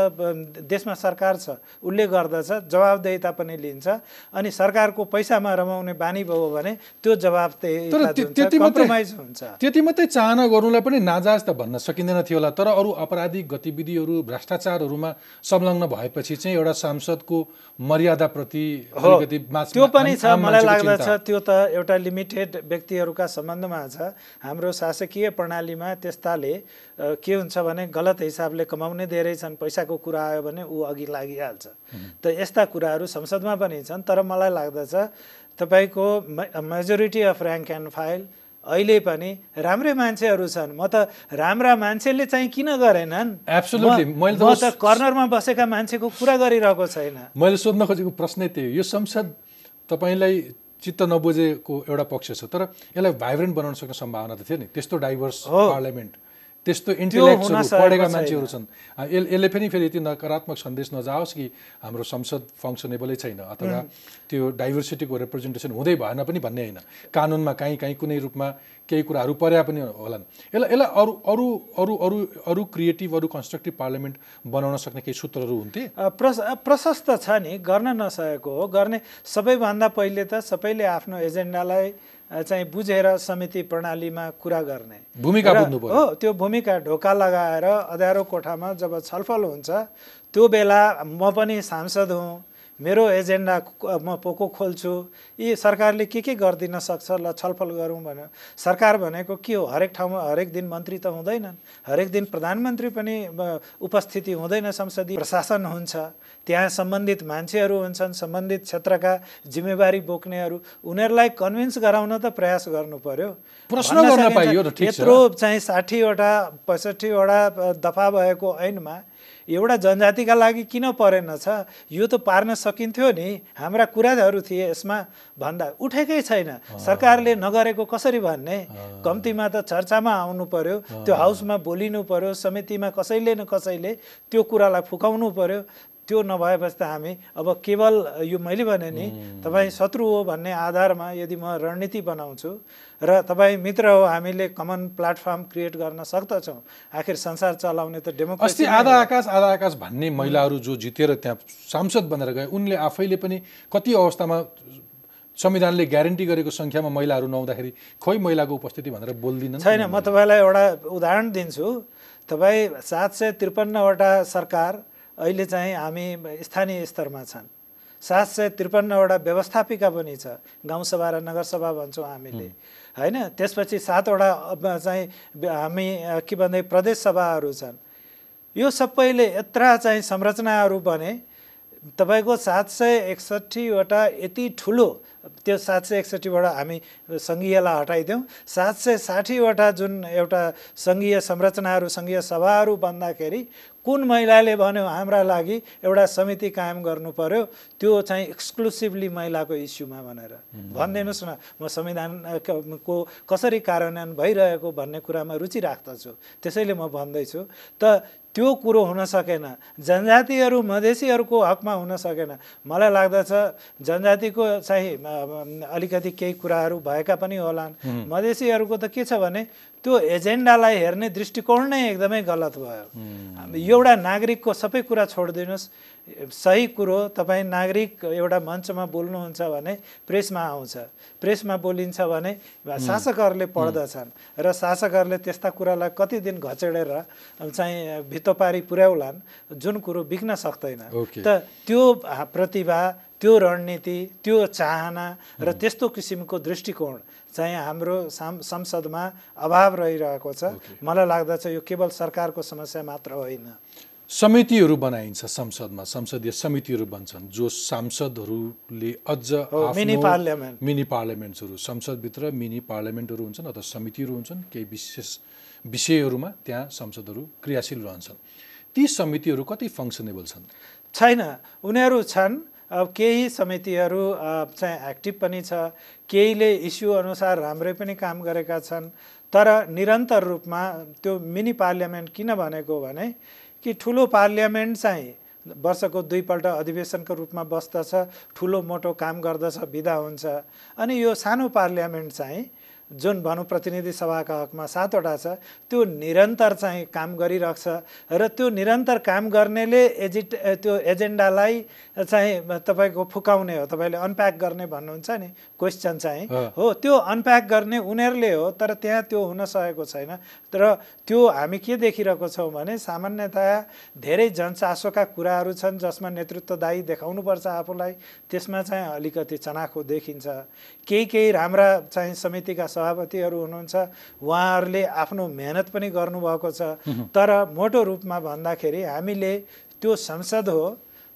देशमा सरकार छ। उसले गर्दछ जवाबदेहिता पनि लिन्छ। अनि सरकारको पैसामा रमाउने बानी भयो भने त्यो कम्प्रोमाइज हुन्छ। त्यति मात्रै चाहना गर्नुलाई पनि नाजाज त भन्न सकिँदैन थियो होला। तर अरू अपराधिक गतिविधिहरू भ्रष्टाचारहरूमा संलग्न भएपछि चाहिँ एउटा सांसदको मर्यादाप्रति त्यो पनि छ मलाई लाग्दछ त्यो त एउटा लिमिटेड व्यक्तिहरूका सम्बन्धमा छ। हाम्रो शासकीय प्रणालीमा त्यस्ताले के हुन्छ भने गलत हिसाबले कमाउने धेरै छन् पैसाको कुरा आयो भने ऊ अघि लागिहाल्छ। त यस्ता कुराहरू संसदमा पनि छन् तर मलाई लाग्दछ तपाईँको majority of rank and file अहिले पनि राम्रै मान्छेहरू छन्। म त राम्रा मान्छेले चाहिँ किन गरेनन्? म त कर्नरमा बसेका मान्छेको कुरा गरिरहेको छैन। मैले सोध्न खोजेको प्रश्नै त्यही यो संसद तपाईँलाई चित्त नबुझेको एउटा पक्ष छ तर यसलाई भाइब्रेन्ट बनाउन सक्ने सम्भावना त थियो नि। त्यस्तो डाइभर्स पार्लियामेन्ट त्यस्तो इन्टेलेक्चुअल पढेका मान्छेहरू छन्। यसले पनि फेरि यति नकारात्मक सन्देश नजाओस् कि हाम्रो संसद फङ्सनेबलै छैन अथवा त्यो डाइभर्सिटीको रिप्रेजेन्टेसन हुँदै भएन पनि भन्ने होइन। कानुनमा काहीँ काहीँ कुनै रूपमा केही कुराहरू पर्या पनि होलान्। यसलाई यसलाई अरू अरू अरू अरू अरू क्रिएटिभ अरू कन्स्ट्रक्टिभ पार्लियामेन्ट बनाउन सक्ने केही सूत्रहरू हुन्थे? प्रशस्त छ नि गर्न नसकेको हो। गर्ने सबैभन्दा पहिले त सबैले आफ्नो एजेन्डालाई चाहिँ बुझेर समिति प्रणालीमा कुरा गर्ने। भूमिका हो त्यो भूमिका ढोका लगाएर अँध्यारो कोठामा जब छलफल हुन्छ त्यो बेला म पनि सांसद हुँ मेरो एजेन्डा म पोको खोल्छु। यी सरकारले के के गरिदिन सक्छ? ल छलफल गरौँ भन्यो सरकार भनेको के हो? हरेक ठाउँमा हरेक दिन मन्त्री त हुँदैनन्। हरेक दिन प्रधानमन्त्री पनि उपस्थिति हुँदैन संसदीय। प्रशासन हुन्छ। त्यहाँ सम्बन्धित मान्छेहरू हुन्छन्। सम्बन्धित क्षेत्रका जिम्मेवारी बोक्नेहरू। उनीहरूलाई कन्भिन्स गराउन त प्रयास गर्नु पर्यो। प्रश्न गर्न पाइयो यत्रो चाहिँ साठीवटा पैँसठीवटा दफा भएको ऐनमा एउटा जनजातिका लागि किन परेन छ? यो त पार्न सकिन्थ्यो नि। हाम्रा कुराहरू थिए यसमा। भन्दा उठेकै छैन। सरकारले नगरेको कसरी भन्ने? कम्तीमा त चर्चामा आउनु पर्यो। त्यो हाउसमा बोलिनु पर्यो। समितिमा कसैले न कसैले त्यो कुरालाई फुकाउनु पर्यो। त्यो नभएपछि त हामी अब केवल यो मैले भने नि तपाईँ शत्रु हो भन्ने आधारमा यदि म रणनीति बनाउँछु र तपाईँ मित्र हो हामीले कमन प्लेटफर्म क्रिएट गर्न सक्दछौँ। आखिर संसार चलाउने त डेमोक्रेसी आधा आकाश आधा आकाश भन्ने महिलाहरू जो जितेर त्यहाँ सांसद बनेर गए उनले आफैले पनि कति अवस्थामा संविधानले ग्यारेन्टी गरेको सङ्ख्यामा महिलाहरू नहुँदाखेरि खोइ महिलाको उपस्थिति भनेर बोलिदिनु छैन म तपाईँलाई एउटा उदाहरण दिन्छु। तपाईँ सात सय त्रिपन्नवटा सरकार अहिले चाहिँ हामी स्थानीय स्तरमा छन्। सात सय त्रिपन्नवटा व्यवस्थापिका पनि छ। गाउँसभा र नगरसभा भन्छौँ हामीले। होइन त्यसपछि सातवटा चाहिँ हामी के भन्दै प्रदेश सभाहरू छन्। यो सबैले यत्र चाहिँ संरचनाहरू बने तपाईँको सात सय एकसट्ठीवटा यति ठुलो त्यो सात सय एकसट्ठीबाट हामी सङ्घीयलाई हटाइदिउँ सात सय साठीवटा जुन एउटा सङ्घीय संरचनाहरू सङ्घीय सभाहरू बन्दाखेरि कुन महिलाले भन्यो हाम्रा लागि एउटा समिति कायम गर्नु पर्यो त्यो चाहिँ एक्सक्लुसिभली महिलाको इस्युमा भनेर। भनिदिनुहोस् न म संविधानको कसरी कार्यान्वयन भइरहेको भन्ने कुरामा रुचि राख्दछु। त्यसैले म भन्दैछु त त्यो कुरो हुन सकेन। जनजातिहरू मधेसीहरूको हकमा हुन सकेन। मलाई लाग्दछ जनजातिको चाहिँ अलिकति केही कुराहरू भएका पनि होलान्। मधेसीहरूको त के छ भने त्यो एजेन्डालाई हेर्ने दृष्टिकोण नै एकदमै गलत भयो। एउटा नागरिकको सबै कुरा छोडिदिनुहोस्। सही कुरो तपाईँ नागरिक एउटा मञ्चमा बोल्नुहुन्छ भने प्रेसमा आउँछ। प्रेसमा बोलिन्छ भने शासकहरूले पढ्दछन् र शासकहरूले त्यस्ता कुरालाई कति दिन घचेडेर चाहिँ भित्तोपारी पुर्याउलान्। जुन कुरो बिग्न सक्दैन। त त्यो प्रतिभा त्यो रणनीति त्यो चाहना र त्यस्तो किसिमको दृष्टिकोण चाहिँ हाम्रो साम संसदमा अभाव रहिरहेको छ। मलाई लाग्दछ यो केवल सरकारको समस्या मात्र होइन। समितिहरू बनाइन्छ संसदमा संसदीय समितिहरू बन्छन् जो सांसदहरूले अझ मिनी पार्लियामेन्ट। मिनी पार्लियामेन्ट्सहरू संसदभित्र मिनी पार्लियामेन्टहरू हुन्छन् अथवा समितिहरू हुन्छन् केही विशेष विषयहरूमा त्यहाँ संसदहरू क्रियाशील रहन्छन्। ती समितिहरू कति फङ्सनेबल छन्? छैन। उनीहरू छन् अब केही समितिहरू चाहिँ एक्टिभ पनि छ। केहीले इस्यु अनुसार राम्रै पनि काम गरेका छन्। तर निरन्तर रूपमा त्यो मिनी पार्लियामेन्ट किन भनेको भने कि ठुलो पार्लियामेन्ट चाहिँ वर्षको दुईपल्ट अधिवेशनको रूपमा बस्दछ ठुलो मोटो काम गर्दछ विदा हुन्छ। अनि यो सानो पार्लियामेन्ट चाहिँ जुन भनौँ प्रतिनिधि सभाका हकमा सातवटा छ त्यो निरन्तर चाहिँ काम गरिरहेको छ र त्यो निरन्तर काम गर्नेले एजिट त्यो एजेन्डालाई चाहिँ तपाईँको फुकाउने हो तपाईँले अनप्याक गर्ने भन्नुहुन्छ नि क्वेसन चाहिँ। हो त्यो अनप्याक गर्ने उनीहरूले हो तर त्यहाँ त्यो हुन सकेको छैन। तर त्यो हामी के देखिरहेको छौँ भने सामान्यतया धेरै जनचासोका कुराहरू छन् जसमा नेतृत्वदायी देखाउनुपर्छ आफूलाई त्यसमा चाहिँ अलिकति चनाखो देखिन्छ। केही केही राम्रा चाहिँ समितिका सभापतिहरू हुनुहुन्छ उहाँहरूले आफ्नो मेहनत पनि गर्नुभएको छ। तर मोटो रूपमा भन्दाखेरि हामीले त्यो संसद हो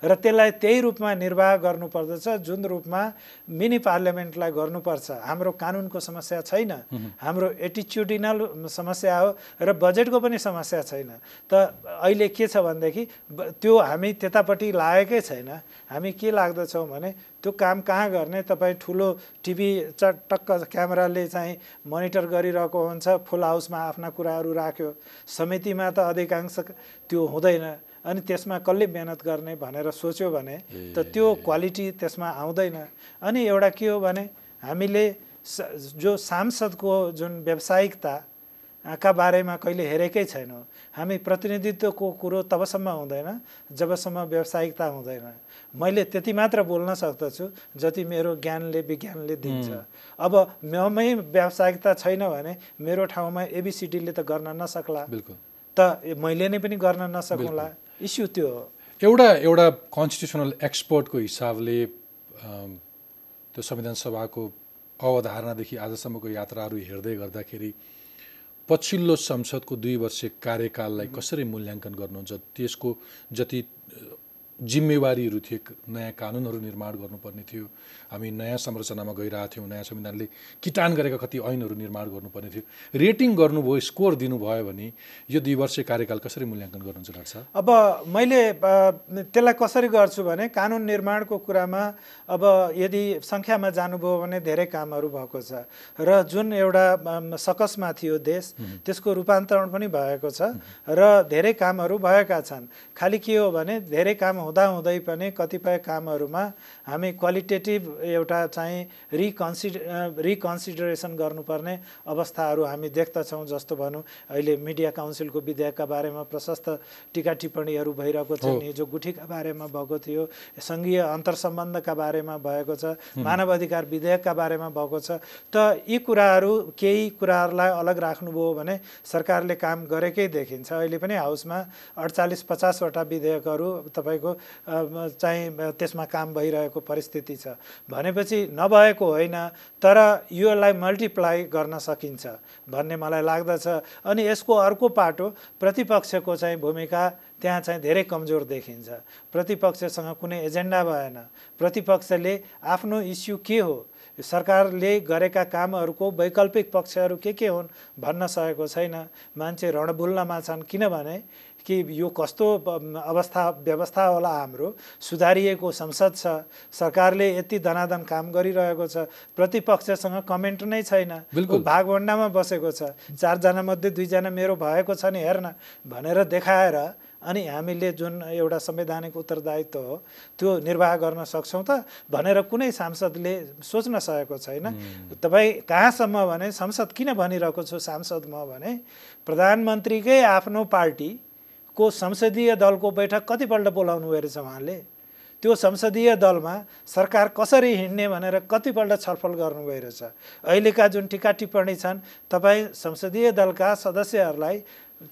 र त्यसलाई त्यही रूपमा निर्वाह गर्नुपर्दछ जुन रूपमा मिनी पार्लियामेन्टलाई गर्नुपर्छ। हाम्रो कानुनको समस्या छैन। हाम्रो एटिच्युडिनल समस्या हो र बजेटको पनि समस्या छैन। त अहिले के छ भनेदेखि त्यो हामी त्यतापट्टि लागेकै छैन। हामी के लाग्दछौँ भने त्यो काम कहाँ गर्ने? तपाईँ ठुलो टिभी चटक्क क्यामेराले चाहिँ मोनिटर गरिरहेको हुन्छ फुल हाउसमा आफ्ना कुराहरू राख्यो। समितिमा त अधिकांश त्यो हुँदैन। अनि त्यसमा कसले मेहनत गर्ने भनेर सोच्यो भने त त्यो क्वालिटी त्यसमा आउँदैन। अनि एउटा के हो भने हामीले जो सांसदको जुन व्यावसायिकता का बारेमा कहिले हेरेकै छैनौँ। हामी प्रतिनिधित्वको कुरो तबसम्म हुँदैन जबसम्म व्यावसायिकता हुँदैन। मैले त्यति मात्र बोल्न सक्दछु जति मेरो ज्ञानले विज्ञानले दिन्छ। अब ममै व्यावसायिकता छैन भने मेरो ठाउँमा एबिसिडीले त गर्न नसक्ला। त मैले नै पनि गर्न नसकौँला इस्यु त्यो एउटा एउटा कन्स्टिट्युसनल एक्सपर्टको हिसाबले त्यो संविधान सभाको अवधारणादेखि आजसम्मको यात्राहरू हेर्दै गर्दाखेरि पछिल्लो संसदको दुई वर्ष कार्यकाललाई कसरी मूल्याङ्कन गर्नुहुन्छ त्यसको जति जिम्मेवारीहरू थिए नयाँ कानुनहरू निर्माण गर्नुपर्ने थियो। हामी नयाँ संरचनामा गइरहेको थियौँ नयाँ संविधानले किटान गरेका कति ऐनहरू निर्माण गर्नुपर्ने थियो। रेटिङ गर्नुभयो स्कोर दिनुभयो भने यो दुई वर्ष कार्यकाल कसरी मूल्याङ्कन गर्नुहुन्छ डाक्टर साहब? अब मैले त्यसलाई कसरी गर्छु भने कानुन निर्माणको कुरामा अब यदि सङ्ख्यामा जानुभयो भने धेरै कामहरू भएको छ। र जुन एउटा सकसमा थियो देश त्यसको रूपान्तरण पनि भएको छ। र धेरै कामहरू भएका छन्। खालि के हो भने धेरै काम हुँदाहुँदै पनि कतिपय कामहरूमा हामी क्वालिटेटिभ एउटा चाहिँ रिकन्सिड रिकन्सिडरेसन गर्नुपर्ने अवस्थाहरू हामी देख्दछौँ जस्तो भनौँ। अहिले मिडिया काउन्सिलको विधेयकका बारेमा प्रशस्त टिका टिप्पणीहरू भइरहेको थियो हिजो गुठीका बारेमा भएको थियो सङ्घीय अन्तर्सम्बन्धका बारेमा भएको छ मानव अधिकार विधेयकका बारेमा भएको छ। त यी कुराहरू केही कुराहरूलाई अलग राख्नुभयो भने सरकारले काम गरेकै देखिन्छ। अहिले पनि हाउसमा अडचालिस पचासवटा विधेयकहरू तपाईँको चाहिँ त्यसमा काम भइरहेको परिस्थिति छ। भनेपछि नभएको होइन तर योलाई मल्टिप्लाई गर्न सकिन्छ भन्ने मलाई लाग्दछ। अनि यसको अर्को पाटो प्रतिपक्षको चाहिँ भूमिका त्यहाँ चाहिँ धेरै कमजोर देखिन्छ। प्रतिपक्षसँग कुनै एजेन्डा भएन। प्रतिपक्षले आफ्नो इस्यु के हो? सरकारले गरेका कामहरूको वैकल्पिक पक्षहरू के के हुन् भन्न सकेको छैन। मान्छे रणभुल्नमा छन् किनभने कि यो कस्तो अवस्था व्यवस्था होला हाम्रो। सुधारिएको संसद छ। सरकारले यति धनाधन काम गरिरहेको छ। प्रतिपक्षसँग कमेन्ट नै छैन। भागभन्डामा बसेको छ। चारजना मध्ये दुईजना मेरो भएको छ नि हेर्न। भनेर देखाएर अनि हामीले जुन एउटा संवैधानिक उत्तरदायित्व हो त्यो निर्वाह गर्न सक्छौँ त भनेर कुनै सांसदले सोच्न सकेको छैन। तपाईँ कहाँसम्म भने संसद किन भनिरहेको छु? सांसद म भने प्रधानमन्त्रीकै आफ्नो पार्टीको संसदीय दलको बैठक कतिपल्ट बोलाउनु भयो रहेछ उहाँले? त्यो संसदीय दलमा सरकार कसरी हिँड्ने भनेर कतिपल्ट छलफल गर्नुभयो रहेछ अहिलेका जुन टिका टिप्पणी छन् तपाईँ संसदीय दलका सदस्यहरूलाई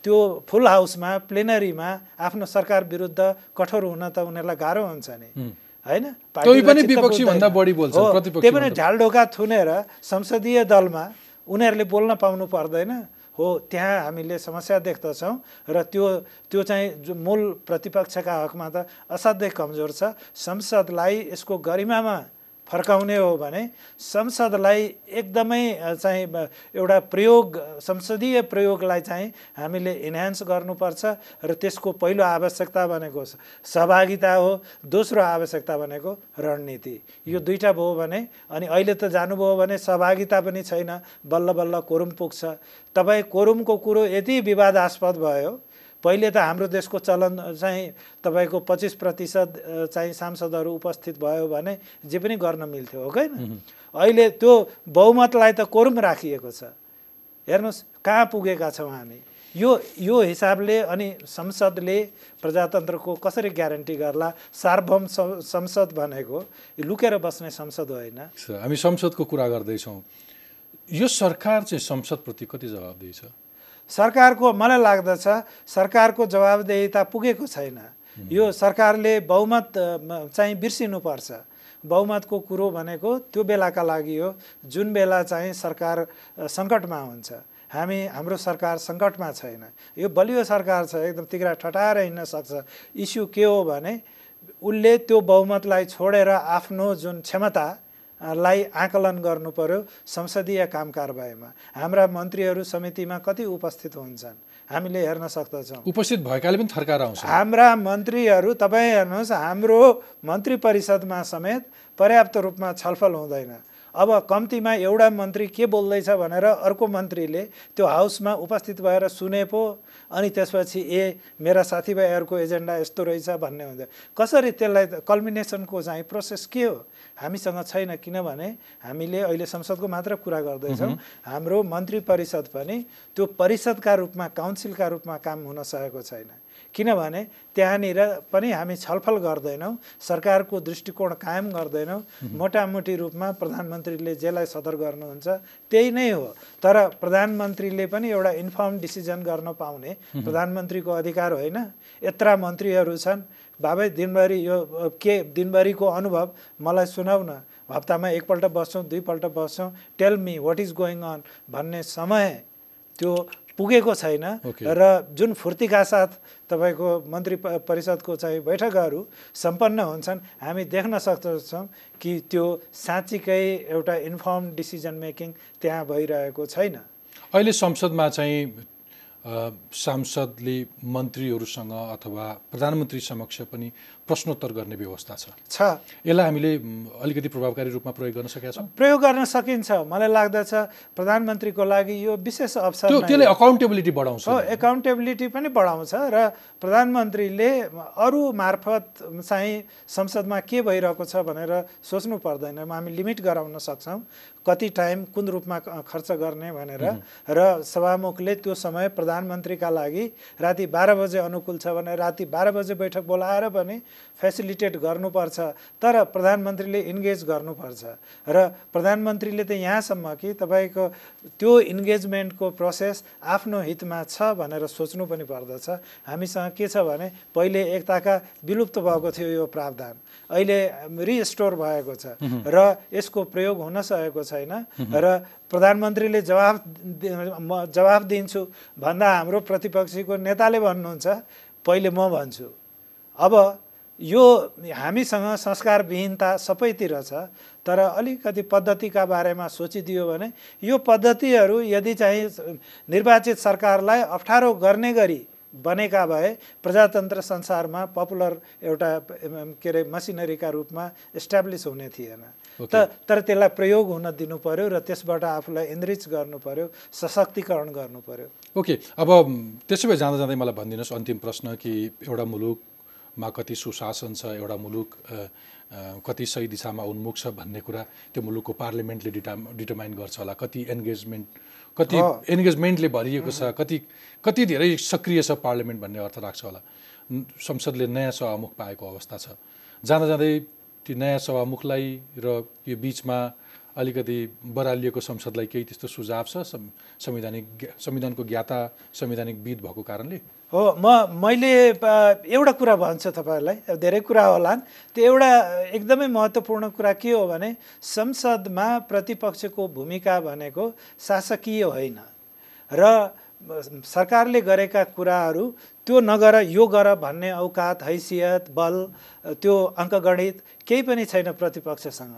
त्यो फुल हाउसमा प्लेनरीमा आफ्नो सरकार विरुद्ध कठोर हुन त उनीहरूलाई गाह्रो हुन्छ नि। होइन? त्यही पनि ढालढोका थुनेर संसदीय दलमा उनीहरूले बोल्न पाउनु पर्दैन। हो त्यहाँ हामीले समस्या देख्दछौँ र त्यो त्यो चाहिँ मूल प्रतिपक्षका हकमा त असाध्यै कमजोर छ। संसदलाई यसको गरिमामा फर्काउने हो भने संसदलाई एकदमै चाहिँ एउटा प्रयोग संसदीय प्रयोगलाई चाहिँ हामीले इन्हान्स गर्नुपर्छ र त्यसको पहिलो आवश्यकता भनेको सहभागिता हो दोस्रो आवश्यकता भनेको रणनीति। यो दुईवटा भयो भने अनि अहिले त जानुभयो भने सहभागिता पनि छैन बल्ल बल्ल कोरुम पुग्छ। तपाईँ कोरुमको कुरो यति विवादास्पद भयो पहिले त हाम्रो देशको चलन चाहिँ तपाईँको पच्चिस प्रतिशत चाहिँ सांसदहरू उपस्थित भयो भने जे पनि गर्न मिल्थ्यो हो कि अहिले त्यो बहुमतलाई त कोरुम राखिएको छ। हेर्नुहोस् कहाँ पुगेका छौँ हामी? यो यो हिसाबले अनि संसदले प्रजातन्त्रको कसरी ग्यारेन्टी गर्ला? सार्वभौम संसद भनेको लुकेर बस्ने संसद होइन। हामी संसदको कुरा गर्दैछौँ। यो सरकार चाहिँ संसदप्रति कति जवाबदेही छ सरकारको मलाई लाग्दछ सरकारको जवाबदेहिता पुगेको छैन। यो सरकारले बहुमत चाहिँ बिर्सिनुपर्छ। बहुमतको कुरो भनेको त्यो बेलाका लागि हो जुन बेला चाहिँ सरकार सङ्कटमा हुन्छ। हामी हाम्रो सरकार सङ्कटमा छैन। यो बलियो सरकार छ एकदम तिग्रा ठटाएर हिँड्न सक्छ। इस्यु के हो भने उसले त्यो बहुमतलाई छोडेर आफ्नो जुन क्षमता लाई आकलन गर्नु पर्यो संसदीय काम कारबाहीमा हाम्रा मन्त्रीहरू समितिमा कति उपस्थित हुन्छन्? हामीले हेर्न सक्दछौँ। उपस्थित भएकाले पनि थर्काएर आउँछ। हाम्रा मन्त्रीहरू तपाईँ हेर्नुहोस् हाम्रो मन्त्री परिषदमा समेत पर्याप्त रूपमा छलफल हुँदैन। अब कम्तीमा एउटा मन्त्री के बोल्दैछ भनेर अर्को मन्त्रीले त्यो हाउसमा उपस्थित भएर सुने पो अनि त्यसपछि ए मेरा साथीभाइहरूको एजेन्डा यस्तो रहेछ भन्ने हुँदैन कसरी त्यसलाई कल्मिनेसनको चाहिँ प्रोसेस के हो? हामीसँग छैन किनभने हामीले अहिले संसदको मात्र कुरा गर्दैछौँ। हाम्रो मन्त्री परिषद पनि त्यो परिषदका रूपमा काउन्सिलका रूपमा काम हुन सकेको छैन। किनभने त्यहाँनिर पनि हामी छलफल गर्दैनौँ सरकारको दृष्टिकोण कायम गर्दैनौँ। मोटामोटी रूपमा प्रधानमन्त्रीले जेलाई सदर गर्नुहुन्छ त्यही नै हो। तर प्रधानमन्त्रीले पनि एउटा इन्फर्म डिसिजन गर्न पाउने प्रधानमन्त्रीको अधिकार होइन। यत्र मन्त्रीहरू छन्। बाबै दिनभरि यो के दिनभरिको अनुभव मलाई सुनाउ न। हप्तामा एकपल्ट बस्छौँ दुईपल्ट बस्छौँ। Tell me what is going on भन्ने समय त्यो पुगेको छैन। र जुन फुर्तीका साथ तपाईँको मन्त्री परिषदको चाहिँ बैठकहरू सम्पन्न हुन्छन् हामी देख्न सक्दछौँ कि त्यो साँच्चीकै एउटा इन्फर्म डिसिजन मेकिङ त्यहाँ भइरहेको छैन। अहिले संसदमा चाहिँ सांसदले मन्त्रीहरूसँग अथवा प्रधानमन्त्री समक्ष पनि प्रश्नोत्तर गर्ने व्यवस्था छ। छ। यसलाई हामीले अलिकति प्रभावकारी रूपमा प्रयोग गर्न सकेका छौँ। प्रयोग गर्न सकिन्छ। मलाई लाग्दछ प्रधानमन्त्रीको लागि यो विशेष अवसर त्यसले अकाउन्टेबिलिटी बढाउँछ। हो एकाउन्टेबिलिटी पनि बढाउँछ र प्रधानमन्त्रीले अरू मार्फत चाहिँ संसदमा के भइरहेको छ भनेर सोच्नु पर्दैन। हामी लिमिट गराउन सक्छौँ। कति टाइम कुन रूपमा खर्च गर्ने भनेर। र सभामुखले त्यो समय प्रधानमन्त्रीका लागि राति बाह्र बजे अनुकूल छ भने राति बाह्र बजे बैठक बोलाएर पनि फेसिलिटेट गर्नुपर्छ तर प्रधानमन्त्रीले इन्गेज गर्नुपर्छ। र प्रधानमन्त्रीले त यहाँसम्म कि तपाईँको त्यो इन्गेजमेन्टको प्रोसेस आफ्नो हितमा छ भनेर सोच्नु पनि पर्दछ। हामीसँग के छ भने पहिले एकताका विलुप्त भएको थियो यो प्रावधान। अहिले रिस्टोर भएको छ र यसको प्रयोग हुन सकेको छैन। र प्रधानमन्त्रीले जवाफ म जवाफ दिन्छु भन्दा हाम्रो प्रतिपक्षीको नेताले भन्नुहुन्छ पहिले म भन्छु। अब यो हामीसँग संस्कारविहीनता सबैतिर छ तर अलिकति पद्धतिका बारेमा सोचिदियो भने यो पद्धतिहरू यदि चाहिँ निर्वाचित सरकारलाई अप्ठ्यारो गर्ने गरी बनेका भए प्रजातन्त्र संसारमा पपुलर एउटा के अरे मसिनरीका रूपमा इस्टाब्लिस हुने थिएन। त तर त्यसलाई प्रयोग हुन दिनु पर्यो र त्यसबाट आफूलाई इनरिच गर्नु पर्यो सशक्तिकरण गर्नु पर्यो। ओके। अब त्यसो भए जाँदा जाँदै मलाई भनिदिनुहोस् अन्तिम प्रश्न कि एउटा मुलुकमा कति सुशासन छ एउटा मुलुक कति सही दिशामा उन्मुख छ भन्ने कुरा त्यो मुलुकको पार्लियामेन्टले डिटा डिटर्माइन गर्छ होला। कति एन्गेजमेन्ट कति एन्गेजमेन्टले भरिएको छ कति कति धेरै सक्रिय छ पार्लियामेन्ट भन्ने अर्थ राख्छ होला। संसदले नयाँ सभामुख पाएको अवस्था छ। जाँदा जाँदै ती नयाँ सभामुखलाई र यो बिचमा अलिकति बरालिएको संसदलाई केही त्यस्तो सुझाव छ? संवैधानिक संविधानको ज्ञाता संवैधानिक विद भएको कारणले? हो म मैले एउटा कुरा भन्छु तपाईँहरूलाई धेरै कुरा होलान्। त्यो एउटा एकदमै महत्त्वपूर्ण कुरा के हो भने संसदमा प्रतिपक्षको भूमिका भनेको शासकीय होइन। र सरकारले गरेका कुराहरू त्यो नगर यो गर भन्ने औकात हैसियत बल त्यो अङ्कगणित केही पनि छैन प्रतिपक्षसँग।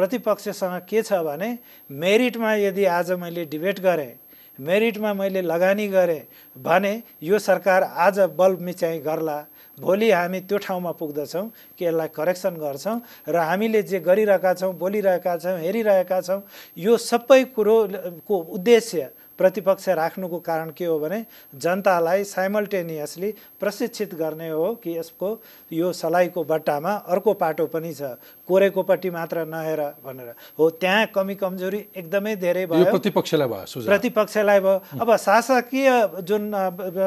प्रतिपक्षसँग के छ भने मेरिटमा यदि आज मैले डिबेट गरेँ मेरिटमा मैले लगानी गरेँ भने यो सरकार आज बल मिचाइ गर्ला। भोलि हामी त्यो ठाउँमा पुग्दछौँ कि यसलाई करेक्सन गर्छौँ र हामीले जे गरिरहेका छौँ बोलिरहेका छौँ हेरिरहेका छौँ यो सबै कुरोको उद्देश्य प्रतिपक्ष राख्नुको कारण के हो भने जनतालाई साइमल्टेनियसली प्रशिक्षित गर्ने हो कि यसको यो सलाइको बट्टामा अर्को पाटो पनि छ। कोरेकोपट्टि मात्र नहेर भनेर। हो त्यहाँ कमी कमजोरी एकदमै धेरै भयो। प्रतिपक्षलाई भयो प्रतिपक्षलाई भयो। अब शासकीय जुन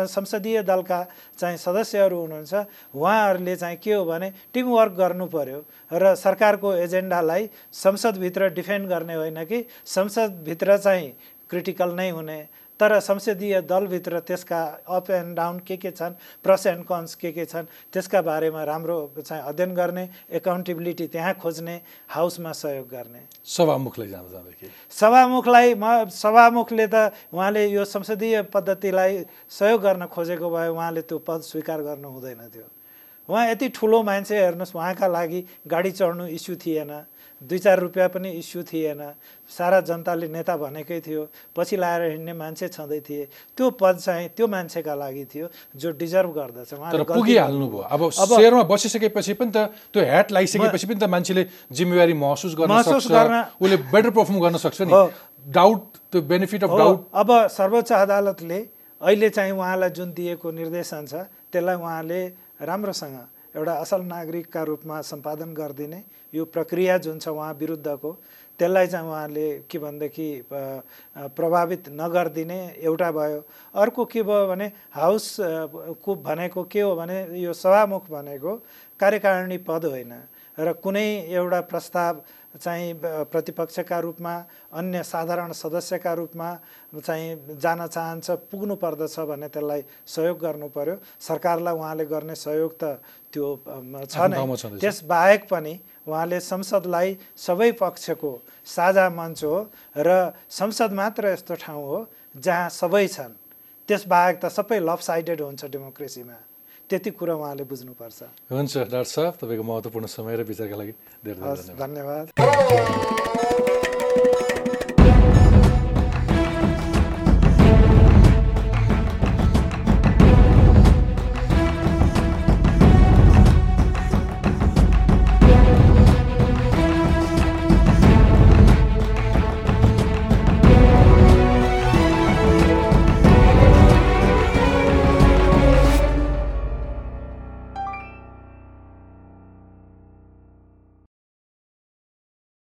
संसदीय दलका चाहिँ सदस्यहरू हुनुहुन्छ उहाँहरूले चाहिँ के हो भने टिमवर्क गर्नु पर्यो र सरकारको एजेन्डालाई संसदभित्र डिफेन्ड गर्ने होइन कि संसदभित्र चाहिँ क्रिटिकल नै हुने। तर संसदीय दलभित्र त्यसका अप एन्ड डाउन के के छन् प्रस एन्ड कन्स के के छन् त्यसका बारेमा राम्रो चाहिँ अध्ययन गर्ने एकाउन्टेबिलिटी त्यहाँ खोज्ने हाउसमा सहयोग गर्ने। सभामुखलाई जाँदा जाँदाखेरि? सभामुखलाई म सभामुखले त उहाँले यो संसदीय पद्धतिलाई सहयोग गर्न खोजेको भए उहाँले त्यो पद स्वीकार गर्नु हुँदैन थियो। उहाँ यति ठुलो मान्छे हेर्नुहोस् उहाँका लागि गाडी चढ्नु इस्यु थिएन। दुई चार रुपियाँ पनि इस्यु थिएन। सारा जनताले नेता भनेकै थियो पछि लाएर हिँड्ने मान्छे छँदै थिए। त्यो पद चाहिँ त्यो मान्छेका लागि थियो जो डिजर्भ गर्दछ। तर पुगिहाल्नु भयो अब सेयरमा बसिसकेपछि पनि त त्यो ह्याट लगाइसकेपछि पनि त मान्छेले जिम्मेवारी महसुस गर्न महसुस गर्न उसले बेटर पर्फर्म गर्न सक्छ नि। डाउट त्यो बेनिफिट अफ डाउट अब सर्वोच्च अदालतले अहिले चाहिँ उहाँलाई जुन दिएको निर्देशन छ त्यसलाई उहाँले राम्रोसँग एउटा असल नागरिकका रूपमा सम्पादन गरिदिने यो प्रक्रिया जुन छ उहाँ विरुद्धको त्यसलाई चाहिँ उहाँले के भनेदेखि प्रभावित नगरिदिने एउटा भयो। अर्को के भयो भने हाउस को भनेको के हो भने यो सभामुख भनेको कार्यकारिणी पद होइन। र कुनै एउटा प्रस्ताव चाहिँ प्रतिपक्षका रूपमा अन्य साधारण सदस्यका रूपमा चाहिँ जान चाहन्छ पुग्नु पर्दछ भने त्यसलाई सहयोग गर्नु पर्यो। सरकारलाई उहाँले गर्ने सहयोग त त्यो छ नै। त्यसबाहेक पनि उहाँले संसदलाई सबै पक्षको साझा मञ्च हो र संसद मात्र यस्तो ठाउँ हो जहाँ सबै छन्। त्यसबाहेक त सबै लभ साइडेड हुन्छ डेमोक्रेसीमा। त्यति कुरा उहाँले बुझ्नुपर्छ। हुन्छ डाक्टर साहब तपाईँको महत्त्वपूर्ण समय र विचारका लागि धेरै धन्यवाद। Oh.